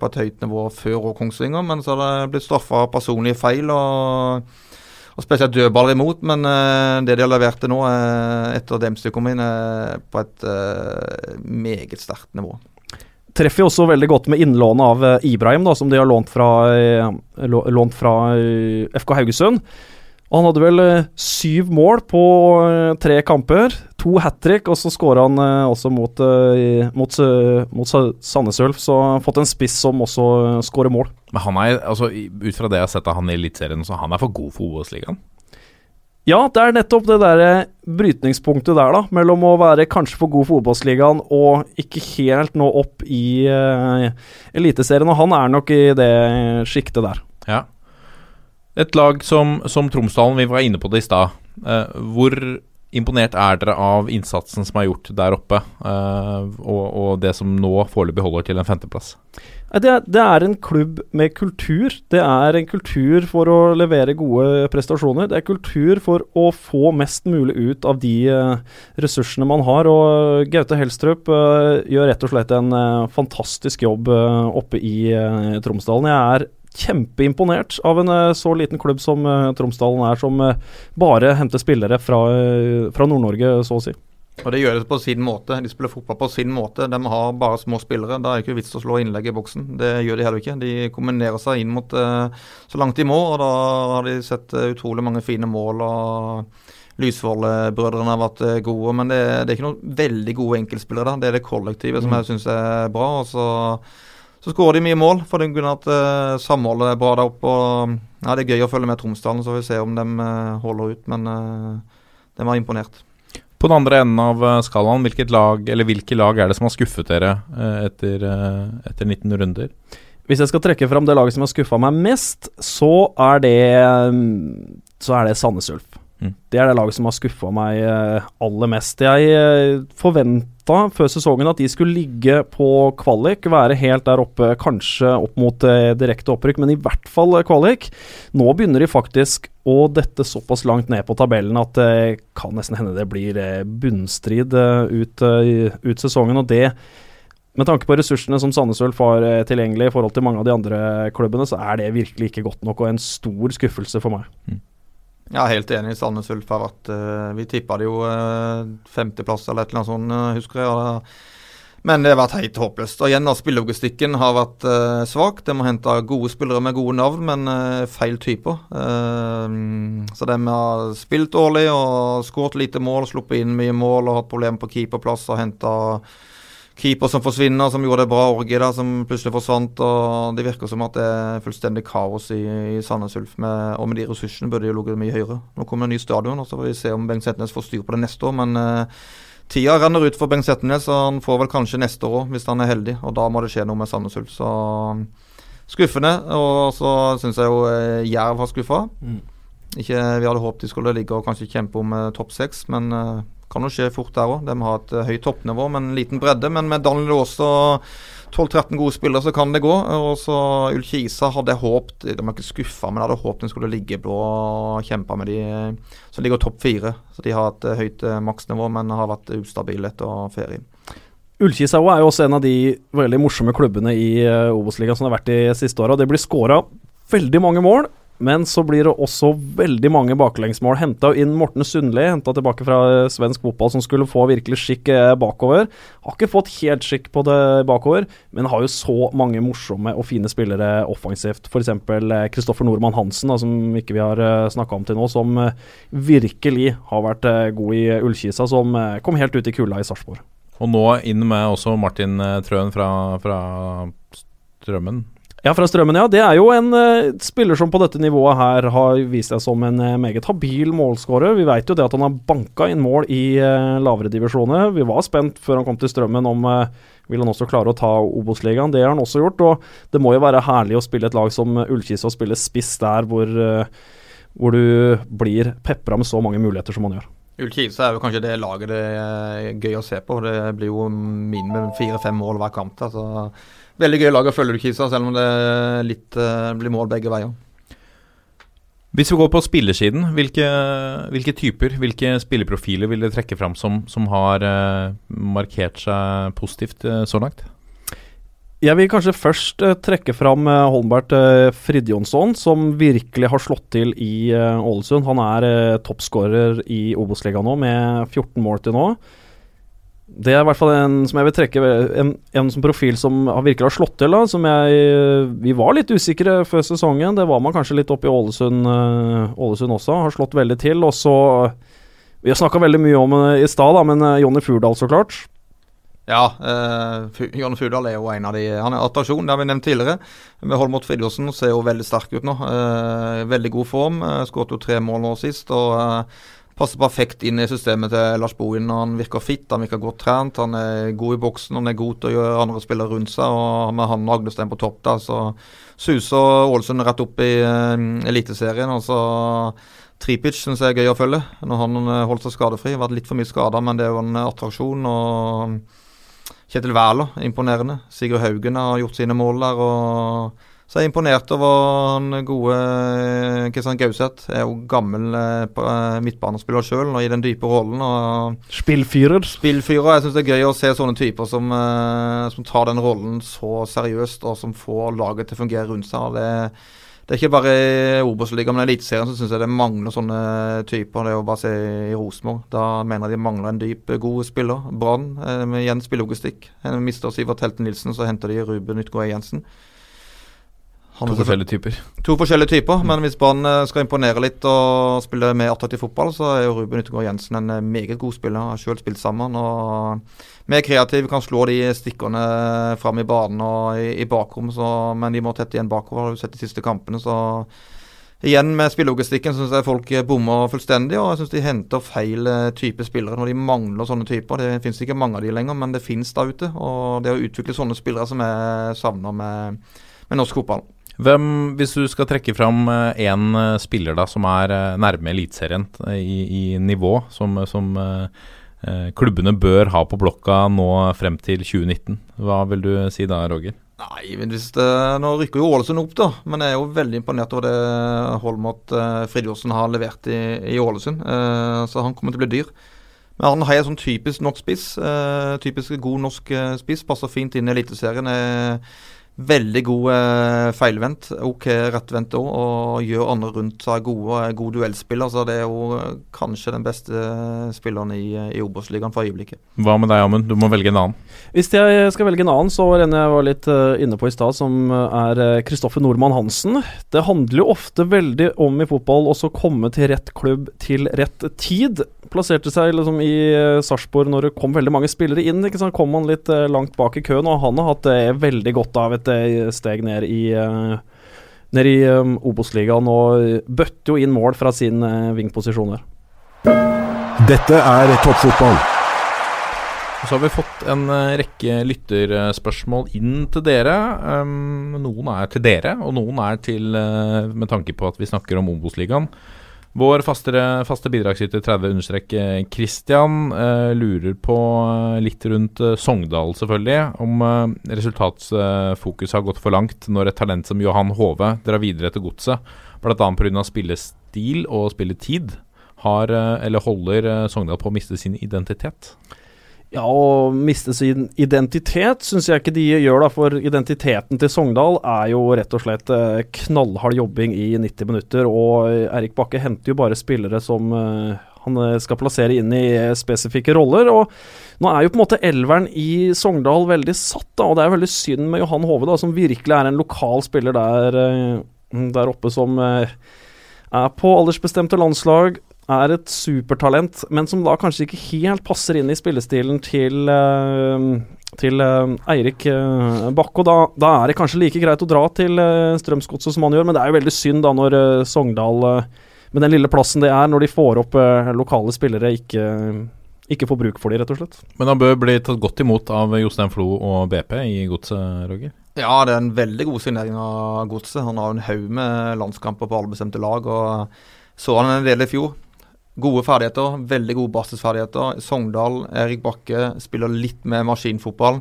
på et høyt nivå før og Kongsvinger, men så har det blitt straffa personlige feil og, og spesielt dødballer imot. Men eh, det de har levert til nå, eh, etter Dempsey kom inn, er på et eh, meget sterkt nivå. Treffer jo også veldig godt med innlånet av eh, Ibrahim, da, som de har lånt fra, eh, lånt fra eh, FK Haugesund. Og Han hadde vel eh, syv mål på eh, tre kamper. To hat trick, og så skåra han eh, også mot, mot, mot Sandnes Ulf. Så han har fått en spiss som også skårer mål. Men han er, altså, ut fra det jeg har sett av han i Eliteserien, så han er for god for OS-ligaen. Ja, det er nettopp det der brytningspunktet der, da. Mellom å være kanskje for god for Obos-ligaen og ikke helt nå opp i uh, Eliteserien. Og han er nok i det sjiktet der. Ja. Et lag som, som Tromsdalen, vi var inne på det i stad. Eh, hvor imponert er dere av innsatsen som er gjort der oppe, eh, og, og det som nå foreløpig holder til en femteplass? Det, er- det er en klubb med kultur. Det er en kultur for å levere gode prestasjoner. Det er kultur for å få mest mulig ut av de eh, ressursene man har. Og Gaute Helstrup eh, gjør rett og slett en eh, fantastisk jobb oppe i Tromsdalen. Jeg er kjempeimponert av en eh, så liten klubb som eh, Tromsdalen er, som eh, bare henter spillere fra, fra Nord-Norge, så å si. Og det gjør det på sin måte. De spiller fotball på sin måte. De har bare små spillere. Da er det ikke vits å slå innlegg i boksen. Det gjør de heller ikke. De kombinerer seg inn mot så langt de må, og da har de sett utrolig mange fine mål. og Lysvoll-brødrene har vært gode, men det, det er ikke noen veldig gode enkeltspillere. da. Det er det kollektivet som jeg syns er bra. og så så skårer de mye mål, for den grunn at uh, samholdet er bra der oppe. og ja, Det er gøy å følge med Tromsdalen, så får vi se om de uh, holder ut. Men uh, de var imponert. På den andre enden av eh, skalaen, hvilket lag, eller hvilke lag er det som har skuffet dere eh, etter, eh, etter 19 runder? Hvis jeg skal trekke fram det laget som har skuffa meg mest, så er det Så er det Sandnes Ulf. Mm. Det er det laget som har skuffa meg eh, aller mest. Jeg uh, forventa før sesongen at de skulle ligge på kvalik, være helt der oppe, kanskje opp mot eh, direkte opprykk, men i hvert fall eh, kvalik. Nå begynner de faktisk å dette såpass langt ned på tabellen at det kan nesten hende det blir eh, bunnstrid eh, ut, eh, ut sesongen. og det med tanke på ressursene som Sandnes Ulf har eh, tilgjengelig i forhold til mange av de andre klubbene, så er det virkelig ikke godt nok, og en stor skuffelse for meg. Ja, helt enig. Sandnes Ulf har vært eh, Vi tippa det jo uh, femteplass eller et eller annet sånt, eh, husker jeg. Men det har vært helt håpløst. Og igjen, spillelogistikken har vært svak. De må hente gode spillere med gode navn, men eh, feil typer. Eh, så de har spilt dårlig og skåret lite mål, sluppet inn mye mål og hatt problemer på keeperplass og henta keeper som forsvinner, som gjorde det bra. Orgi da, som plutselig forsvant. og Det virker som at det er fullstendig kaos i, i Sandnes Ulf. Med, og med de ressursene burde de jo ligget mye høyere. Nå kommer det en ny stadion, og så får vi se om Bengt Setnes får styr på det neste år. Men eh, tida renner ut for Bengt Setnes, og han får vel kanskje neste år hvis han er heldig. Og da må det skje noe med Sandnes Ulf. Så skuffende. Og så syns jeg jo eh, Jerv har skuffa. Ikke, vi hadde håpet de skulle ligge og kanskje kjempe om eh, topp seks, men eh, kan jo skje fort der òg. De har et eh, høyt toppnivå, men en liten bredde. Men med Daniel Aas og 12-13 gode spillere, så kan det gå. Og så Ullkisa hadde jeg håpet De var ikke skuffa, men hadde håpet de skulle ligge blå og kjempe med de eh, som ligger topp fire. Så de har et eh, høyt maksnivå, men har vært ustabile etter ferien. Ullkisa er jo også en av de veldig morsomme klubbene i Obos-ligaen som har vært de siste åra. Det blir skåra veldig mange mål. Men så blir det også veldig mange baklengsmål. Henta inn Morten Sundli, henta tilbake fra eh, svensk fotball, som skulle få virkelig skikk eh, bakover. Har ikke fått helt skikk på det bakover, men har jo så mange morsomme og fine spillere offensivt. F.eks. Kristoffer Nordmann Hansen, da, som ikke vi har snakka om til nå, som virkelig har vært god i Ullkisa, som kom helt ut i kulda i Sarpsborg. Og nå inn med også Martin Trøen fra, fra Strømmen. Ja, fra Strømmen, ja. Det er jo en uh, spiller som på dette nivået her har vist seg som en uh, meget habil målskårer. Vi vet jo det at han har banka inn mål i uh, lavere divisjoner. Vi var spent før han kom til Strømmen om vil han også klare å ta Obos-ligaen. Det har han også gjort. Og det må jo være herlig å spille et lag som Ullkisa og spille spiss der hvor, hvor du blir pepra med så mange muligheter som han gjør. Ullkisa er jo kanskje det laget det er gøy å se på. Det blir jo minimum fire-fem mål hver kamp. Altså veldig gøy lag å følge, Kisa, selv om det litt, uh, blir mål begge veier. Hvis vi går på spillersiden, hvilke, hvilke typer, hvilke spilleprofiler vil dere trekke fram som, som har uh, markert seg positivt uh, så langt? Jeg vil kanskje først uh, trekke fram uh, Holmbert uh, Fridjonsson, som virkelig har slått til i Ålesund. Han er uh, toppskårer i Obos-ligaen nå, med 14 mål til nå. Det er i hvert fall en som jeg vil trekke En, en som profil som virkelig har slått til. da Som jeg Vi var litt usikre før sesongen. Det var man kanskje litt oppe i Ålesund, uh, Ålesund også. Har slått veldig til. Og så Vi har snakka veldig mye om det i stad, men uh, Jonny Furdal, så klart. Ja, eh, Jonny Furdal er jo en av de Han er attraksjon, det har vi nevnt tidligere. Med Holmot Fridtjofsen ser jo veldig sterk ut nå. Eh, veldig god form. Uh, Skåret jo tre mål nå sist. og uh, passer perfekt inn i systemet til Lars Bohin. Han virker fit, han virker godt trent, han er god i boksen, han er god til å gjøre andre spillere rundt seg. og Med han og Agdestein på topp der, så suser Ålesund rett opp i uh, Eliteserien. altså Tripic syns jeg er gøy å følge, når han uh, holdt seg skadefri. Vært litt for mye skada, men det er jo en attraksjon. og Kjetil Wæler, imponerende. Sigurd Haugen har gjort sine mål der. og så jeg er imponert over den gode Kristian Gauseth. Er jo gammel eh, eh midtbanespiller sjøl og i den dype rollen. Og Spillfyrer. Spillfyrer. Jeg syns det er gøy å se sånne typer som, eh, som, tar den rollen så seriøst, og som får laget til å fungere rundt seg. Det, det er ikke bare i Obos-ligaen, men i Eliteserien syns jeg det mangler sånne typer. Det er jo bare å se i Rosenborg. Da mener jeg de mangler en dyp, god spiller. Brann, eh, med igjen spillelogistikk. Mister Sivert Helten Nilsen, så henter de Ruben Ytgård Jensen. To forskjellige typer. To forskjellige typer, men hvis Brann eh, skal imponere litt og spille mer attraktiv fotball, så er jo Ruben Yttergård Jensen en eh, meget god spiller. Har selv spilt sammen. og Mer kreativ, kan slå de stikkerne fram i banen og i, i bakrom, så, men de må tette igjen bakover. Har du sett de siste kampene, så Igjen med spillelogistikken syns jeg folk bommer fullstendig, og jeg syns de henter feil eh, type spillere når de mangler sånne typer. Det finnes ikke mange av de lenger, men det finnes der ute. Og det å utvikle sånne spillere som jeg savner med, med norsk fotball. Hvem, hvis du skal trekke fram én eh, eh, spiller da som er eh, nærme Eliteserien i, i, nivå, som, som eh, klubbene bør ha på blokka nå frem til 2019, hva vil du si da, Roger? Nei, hvis det, Nå rykker jo Ålesund opp, da. Men jeg er jo veldig imponert over det Holmot eh, Fridtjofsen har levert i, i Ålesund. Eh, så han kommer til å bli dyr. Men han har en sånn typisk norsk spiss. Eh, typisk god norsk spiss. Passer fint inn i Eliteserien. Eh, Veldig god eh, feilvendt, ok rettvendt òg, og gjør andre rundt seg gode. Eh, god duellspiller. Så det er jo eh, kanskje den beste eh, spilleren i, i Obos-ligaen for øyeblikket. Hva med deg, Amund? Du må velge en annen. Hvis jeg skal velge en annen, så var en jeg var litt uh, inne på i stad, som er Kristoffer Nordmann Hansen. Det handler jo ofte veldig om i fotball å komme til rett klubb til rett tid. Plasserte seg liksom i uh, Sarpsborg når det kom veldig mange spillere inn. Ikke sant? Kom han litt uh, langt bak i køen, og han har hatt det veldig godt av et eh, steg ned i ned i Obos-ligaen og bøtte jo inn mål fra sin vingposisjon der. Dette er toppfotball. Så har vi fått en rekke lytterspørsmål inn til dere. Um, noen er til dere, og noen er til uh, med tanke på at vi snakker om Obos-ligaen. Vår faste, faste bidragsyter 30 Christian eh, lurer på eh, litt rundt eh, Sogndal, selvfølgelig. Om eh, resultatsfokus har gått for langt når et talent som Johan Hove drar videre til godset, bl.a. pga. spillestil og spilletid, har, eh, eller holder eh, Sogndal på å miste sin identitet? Ja, å miste sin identitet syns jeg ikke de gjør, da. For identiteten til Sogndal er jo rett og slett eh, knallhard jobbing i 90 minutter. Og Erik Bakke henter jo bare spillere som eh, han eh, skal plassere inn i spesifikke roller. Og nå er jo på en måte elveren i Sogndal veldig satt, da. Og det er veldig synd med Johan Hove, da, som virkelig er en lokal spiller der, der oppe som er på aldersbestemte landslag er et supertalent, men som da kanskje ikke helt passer inn i spillestilen til uh, til uh, Eirik uh, Bakke. Og da, da, er det kanskje like greit å dra til uh, Strømsgodset som han gjør, men det er jo veldig synd da når Sogndal, med den lille plassen det er, når de får opp lokale spillere, ikke, ikke får bruk for dem, rett og slett. Men han bør bli tatt godt imot av Jostein Flo og BP i Godset, Roger? Ja, det er en veldig god signering av Godset. Han har en haug med landskamper på alle bestemte lag. og så han en del i fjor. Gode ferdigheter, veldig gode basisferdigheter. Sogndal, Erik Bakke spiller litt med maskinfotball.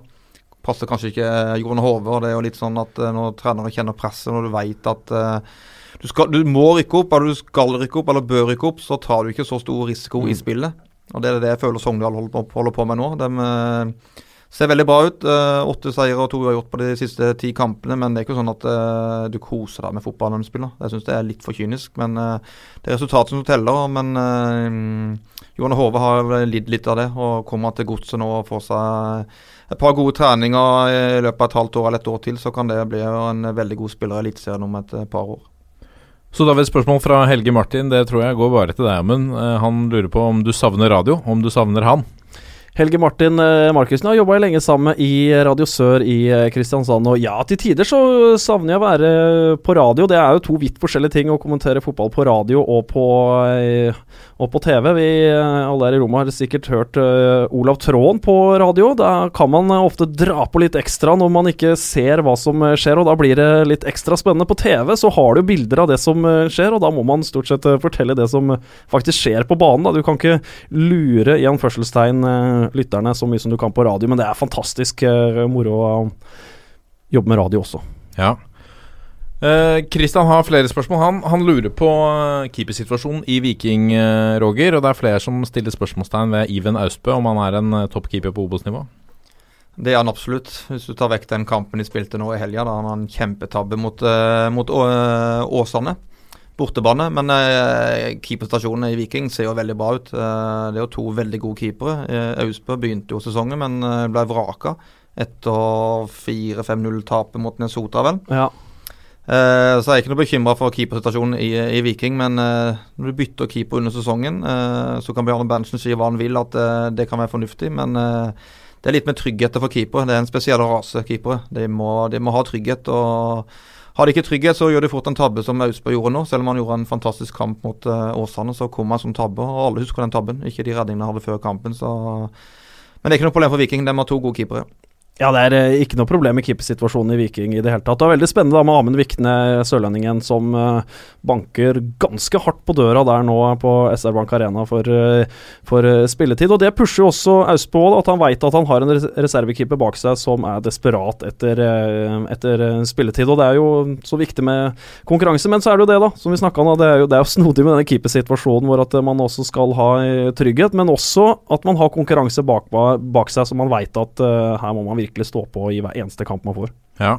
Passer kanskje ikke Jon Hove. Det er jo litt sånn at uh, når trenere kjenner presset, når du vet at uh, du, skal, du, må rykke opp, eller du skal rykke opp, eller bør rykke opp, så tar du ikke så stor risiko mm. i spillet. Og Det er det jeg føler Sogndal holder på, holder på med nå. De, uh, Ser veldig bra ut. Uh, åtte seire og to uavgjort på de siste ti kampene. Men det er ikke sånn at uh, du koser deg med fotballen du spiller. Jeg syns det er litt for kynisk. Men uh, det er resultatet som teller. Men uh, Johan Hove har lidd litt av det, og kommer til godset nå og får seg et par gode treninger i løpet av et halvt år eller et år til, så kan det bli en veldig god spiller i Eliteserien om et par år. Så da vil et spørsmål fra Helge Martin, det tror jeg går bare til deg, men han lurer på om du savner radio, om du savner han? Helge Martin eh, Markussen har jobba lenge sammen i Radio Sør i eh, Kristiansand. Og ja, til tider så savner jeg å være på radio. Det er jo to vidt forskjellige ting å kommentere fotball på radio og på, eh, og på TV. Vi alle her i rommet har sikkert hørt Olav Tråen på radio. Da kan man ofte dra på litt ekstra når man ikke ser hva som skjer, og da blir det litt ekstra spennende. På TV så har du bilder av det som skjer, og da må man stort sett fortelle det som faktisk skjer på banen. Da. Du kan ikke lure i anførselstegn lytterne så mye som du kan på radio, men det er fantastisk uh, moro å jobbe med radio også. Ja. Kristian eh, har flere spørsmål. Han, han lurer på uh, keepersituasjonen i Viking, uh, Roger. Og det er flere som stiller spørsmålstegn ved Iven Austbø, om han er en uh, toppkeeper på Obos-nivå. Det er han absolutt. Hvis du tar vekk den kampen de spilte nå i helga, da han har en kjempetabbe mot, mot Åsane bortebane. Men eh, keeperstasjonene i Viking ser jo veldig bra ut. Eh, det er jo to veldig gode keepere. Eh, Austbø begynte jo sesongen, men eh, ble vraka etter 4-5-0-tapet mot Nesota, vel. Ja. Eh, så jeg er ikke noe bekymra for keepersituasjonen i, i, Viking, men eh, når du bytter keeper under sesongen, eh, så kan Bjarne Berntsen si hva han vil, at det kan være fornuftig. Men det er litt med trygghet for keepere. Det er en spesiell rase keepere. De må, de må ha trygghet. og har de ikke trygghet, så gjør de fort en tabbe som Austberg gjorde nå. Selv om han gjorde en fantastisk kamp mot uh, Åsane, så kom han som tabbe. Og alle husker den tabben, ikke de redningene han hadde før kampen. Så. Men det er ikke noe problem for Viking, de har to gode keepere. Ja, det er eh, ikke noe problem med keepersituasjonen i Viking i det hele tatt. Det er veldig spennende da med Amund Vikne, sørlendingen, som uh, banker ganske hardt på døra der nå på SR Bank Arena for, uh, for spilletid. Og det pusher også Austbå, at han veit at han har en reservekeeper bak seg som er desperat etter, etter, spilletid. Og det er jo så viktig med konkurranse, men så er det jo det, da, som vi snakka om. Det er jo, det er jo snodig med denne keepersituasjonen hvor at man også skal ha trygghet, men også at man har konkurranse bak, bak seg, så man veit at her må man virkelig virkelig stå på i hver eneste kamp man får. Ja.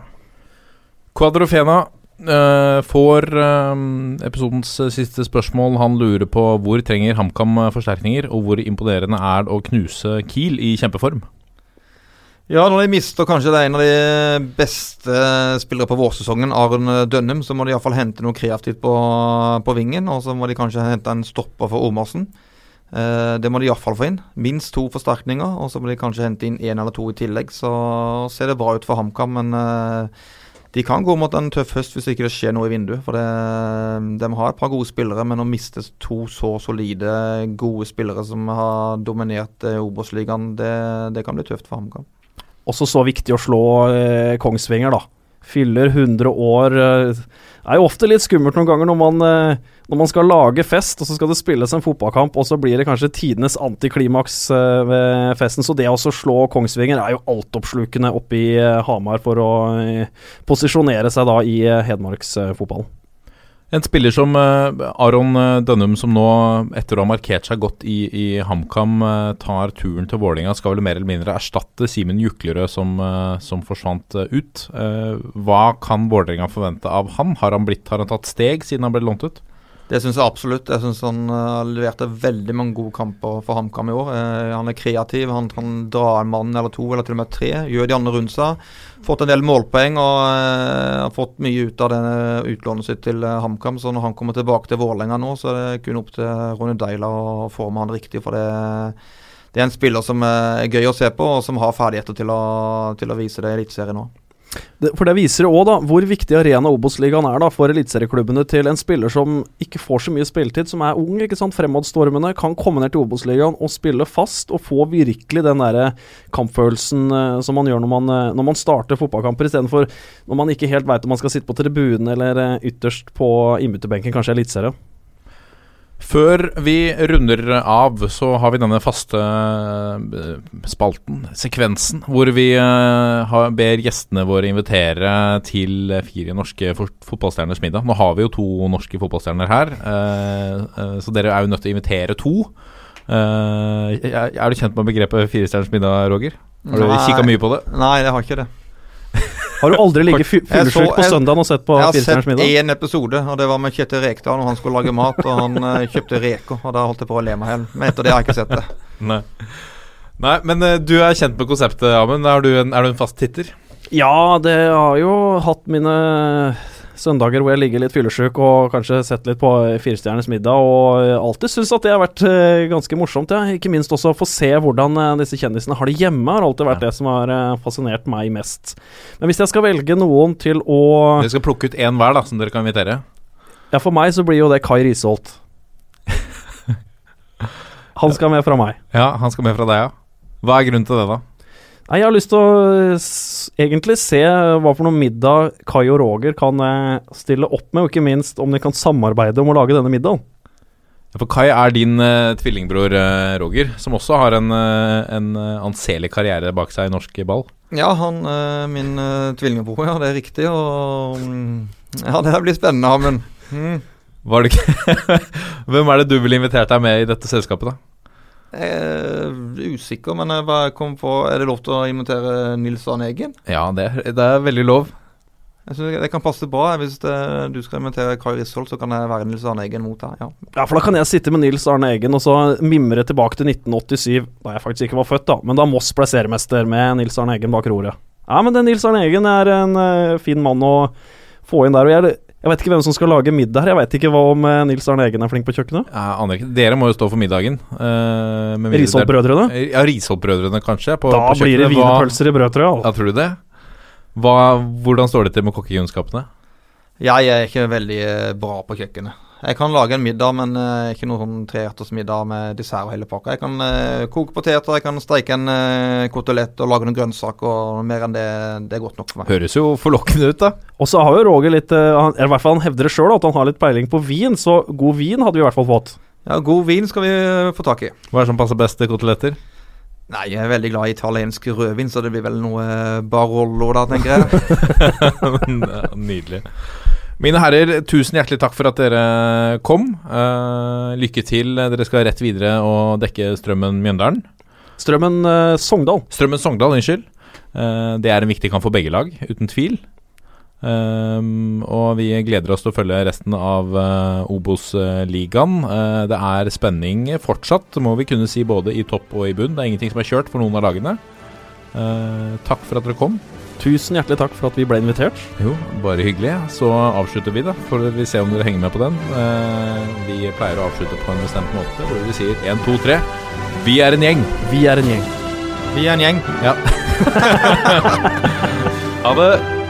Quadrofena uh, får uh, episodens siste spørsmål. Han lurer på hvor trenger HamKam forsterkninger, og hvor imponerende er det å knuse Kiel i kjempeform? Ja, når de mister kanskje det er en av de beste spillere på vårsesongen, Aron Dønnum, så må de iallfall hente noe kreativt på, på vingen. Og så må de kanskje hente en stopper for Omarsen. Uh, det må de iallfall få inn. Minst to forsterkninger, og så må de kanskje hente inn én eller to i tillegg. Så ser det bra ut for HamKam, men uh, de kan gå mot en tøff høst hvis ikke det skjer noe i vinduet. For det, de har et par gode spillere, men å miste to så solide, gode spillere som har dominert uh, Obos-ligaen, det, det, kan bli tøft for HamKam. Også så viktig å slå eh, Kongsvinger, da. Fyller 100 år. Eh, er jo ofte litt skummelt noen ganger når man, eh, når man, skal lage fest, og så skal det spilles en fotballkamp, og så blir det kanskje tidenes antiklimaks eh, ved festen. Så det å slå Kongsvinger er jo altoppslukende oppe i eh, Hamar for å posisjonere seg da i hedmarksfotballen. En spiller som eh, Aron eh, Dønnum, som nå, etter å ha markert seg godt i, i HamKam, eh, tar turen til Vålinga, skal vel mer eller mindre erstatte Simen Juklerød, som, eh, som forsvant eh, ut. Eh, hva kan Vålerenga forvente av han? Har han, blitt, har han tatt steg siden han ble lånt ut? Det syns jeg absolutt. Jeg syns han uh, leverte veldig mange gode kamper for HamKam i år. Uh, han er kreativ, han kan dra en mann eller to, eller til og med tre. Gjør de andre rundt seg. Fått en del målpoeng og uh, har fått mye ut av det utlånet sitt til eh, HamKam. Så når han kommer tilbake til Vålerenga nå, så er det kun opp til Ronny Deila å forme han riktig. For det, det er en spiller som er gøy å se på, og som har ferdigheter til å, til å vise det i Eliteserien nå. For det viser òg hvor viktig arena Obos-ligaen er da for eliteserieklubbene til en spiller som ikke får så mye spilletid, som er ung, ikke sant, fremadstormende, kan komme ned til Obos-ligaen og spille fast og få virkelig den der kampfølelsen uh, som man gjør når man, uh, når man starter fotballkamper, istedenfor når man ikke helt veit om man skal sitte på tribunen eller uh, ytterst på innbytterbenken, kanskje Eliteserien. Før vi runder av, så har vi denne faste eh, spalten, sekvensen, hvor vi eh, ber gjestene våre invitere til fire norske fot fotballstjerners middag. Nå har vi jo to norske fotballstjerner her, eh, så dere er jo nødt til å invitere to. Er du kjent med begrepet firestjerners middag, Roger? Har du kikka mye på det? Nei, jeg har ikke det. Har du aldri ligget fy- fyllesyk på søndagen og sett på Jeg har sett middag? én episode, og det var med Kjetil Rekdal når han skulle lage mat. Og han uh, kjøpte reker, og da holdt jeg på å le meg i hjel. Men etter det har jeg ikke sett det. Nei. Nei, men uh, du er kjent med konseptet, Amund. Er, er du en fast titter? Ja, det har jo hatt mine søndager hvor jeg ligger litt fyllesyk og kanskje sett litt på Firestjerners middag, og alltid syns at det har vært eh, ganske morsomt. Ja. Ikke minst også å få se hvordan eh, disse kjendisene har det hjemme, har alltid vært det som har eh, fascinert meg mest. Men hvis jeg skal velge noen til å Dere skal plukke ut én hver, da, som dere kan invitere. Ja, for meg så blir jo det Kai Risholt. Han skal med fra meg. Ja, han skal med fra deg, ja. Hva er grunnen til det, da? Nei, Jeg har lyst til å eh, egentlig se hva for noe middag Kai og Roger kan eh, stille opp med, og ikke minst om de kan samarbeide om å lage denne middagen. For Kai er din uh, tvillingbror uh, Roger, som også har en, uh, en eh, anselig karriere bak seg i norsk ball. Ja, han uh, min uh, tvillingbror, ja, det er riktig. Og um, ja, det her blir spennende, Amund. Mm. Var det ikke Hvem er det du ville invitert deg med i dette selskapet, da? Er usikker, men jeg kom på Er det lov til å invitere Nils Arne Eggen? Ja, det, er- det er veldig lov. Jeg synes det kan passe bra. Hvis det, du skal invitere Kai Risholt, så kan jeg være Nils Arne Eggen mot deg. Ja. Ja, for da kan jeg sitte med Nils Arne Eggen og så mimre tilbake til 1987, da jeg faktisk ikke var født, da. Men da Moss ble seriemester med Nils Arne Eggen bak roret. Ja, men den Nils Arne Eggen er en uh, fin mann å få inn der. Og jeg, jeg vet ikke hvem som skal lage middag her. Jeg vet ikke hva om eh, Nils Arne Eggen er flink på kjøkkenet. Jeg aner ikke. Dere må jo stå for middagen. Uh, Risholt-brødrene? Ja, Risholt-brødrene, kanskje. På, Da på blir det. Wienerpølser i brød. Ja, tror du det? Hva, hvordan står det til med kokkekunnskapene? Jeg er ikke veldig eh, bra på kjøkkenet. Jeg kan lage en middag, men uh, ikke noen sånn treretters middag med dessert og hele pakka. Jeg kan uh, koke poteter, jeg kan steike en uh, kotelett og lage noen grønnsaker, og mer enn det, det er godt nok for meg. Høres jo forlokkende ut, da. Og så har jo Roger litt eh, han, eller i hvert fall Han hevder det sjøl at han har litt peiling på vin, så god vin hadde vi i hvert fall fått. Ja, God vin skal vi eh, få tak i. Hva er det som passer best til koteletter? Nei, jeg er veldig glad i italiensk rødvin, så det blir vel noe Barolo Barollo da, tenker jeg. Nydelig. Mine herrer, tusen hjertelig takk for at dere kom. Uh, lykke til. Dere skal rett videre og dekke Strømmen Mjøndalen. Strømmen uh, Sogndal. Strømmen Sogndal, unnskyld. Uh, det er en viktig kamp for begge lag, uten tvil. Og vi gleder oss til å følge resten av Obos-ligaen. Det er spenning fortsatt, må vi kunne si, både i topp og i bunn. Det er ingenting som er kjørt for noen av lagene. Takk for at dere kom. Tusen hjertelig takk for at vi ble invitert. Jo, bare hyggelig. Så avslutter vi, da. Får vi se om dere henger med på den. Uh, vi pleier å avslutte på en bestemt måte, hvor vi sier 1, 2, 3. Vi er en gjeng. Vi er en gjeng. Vi er en gjeng. Ja. ha det.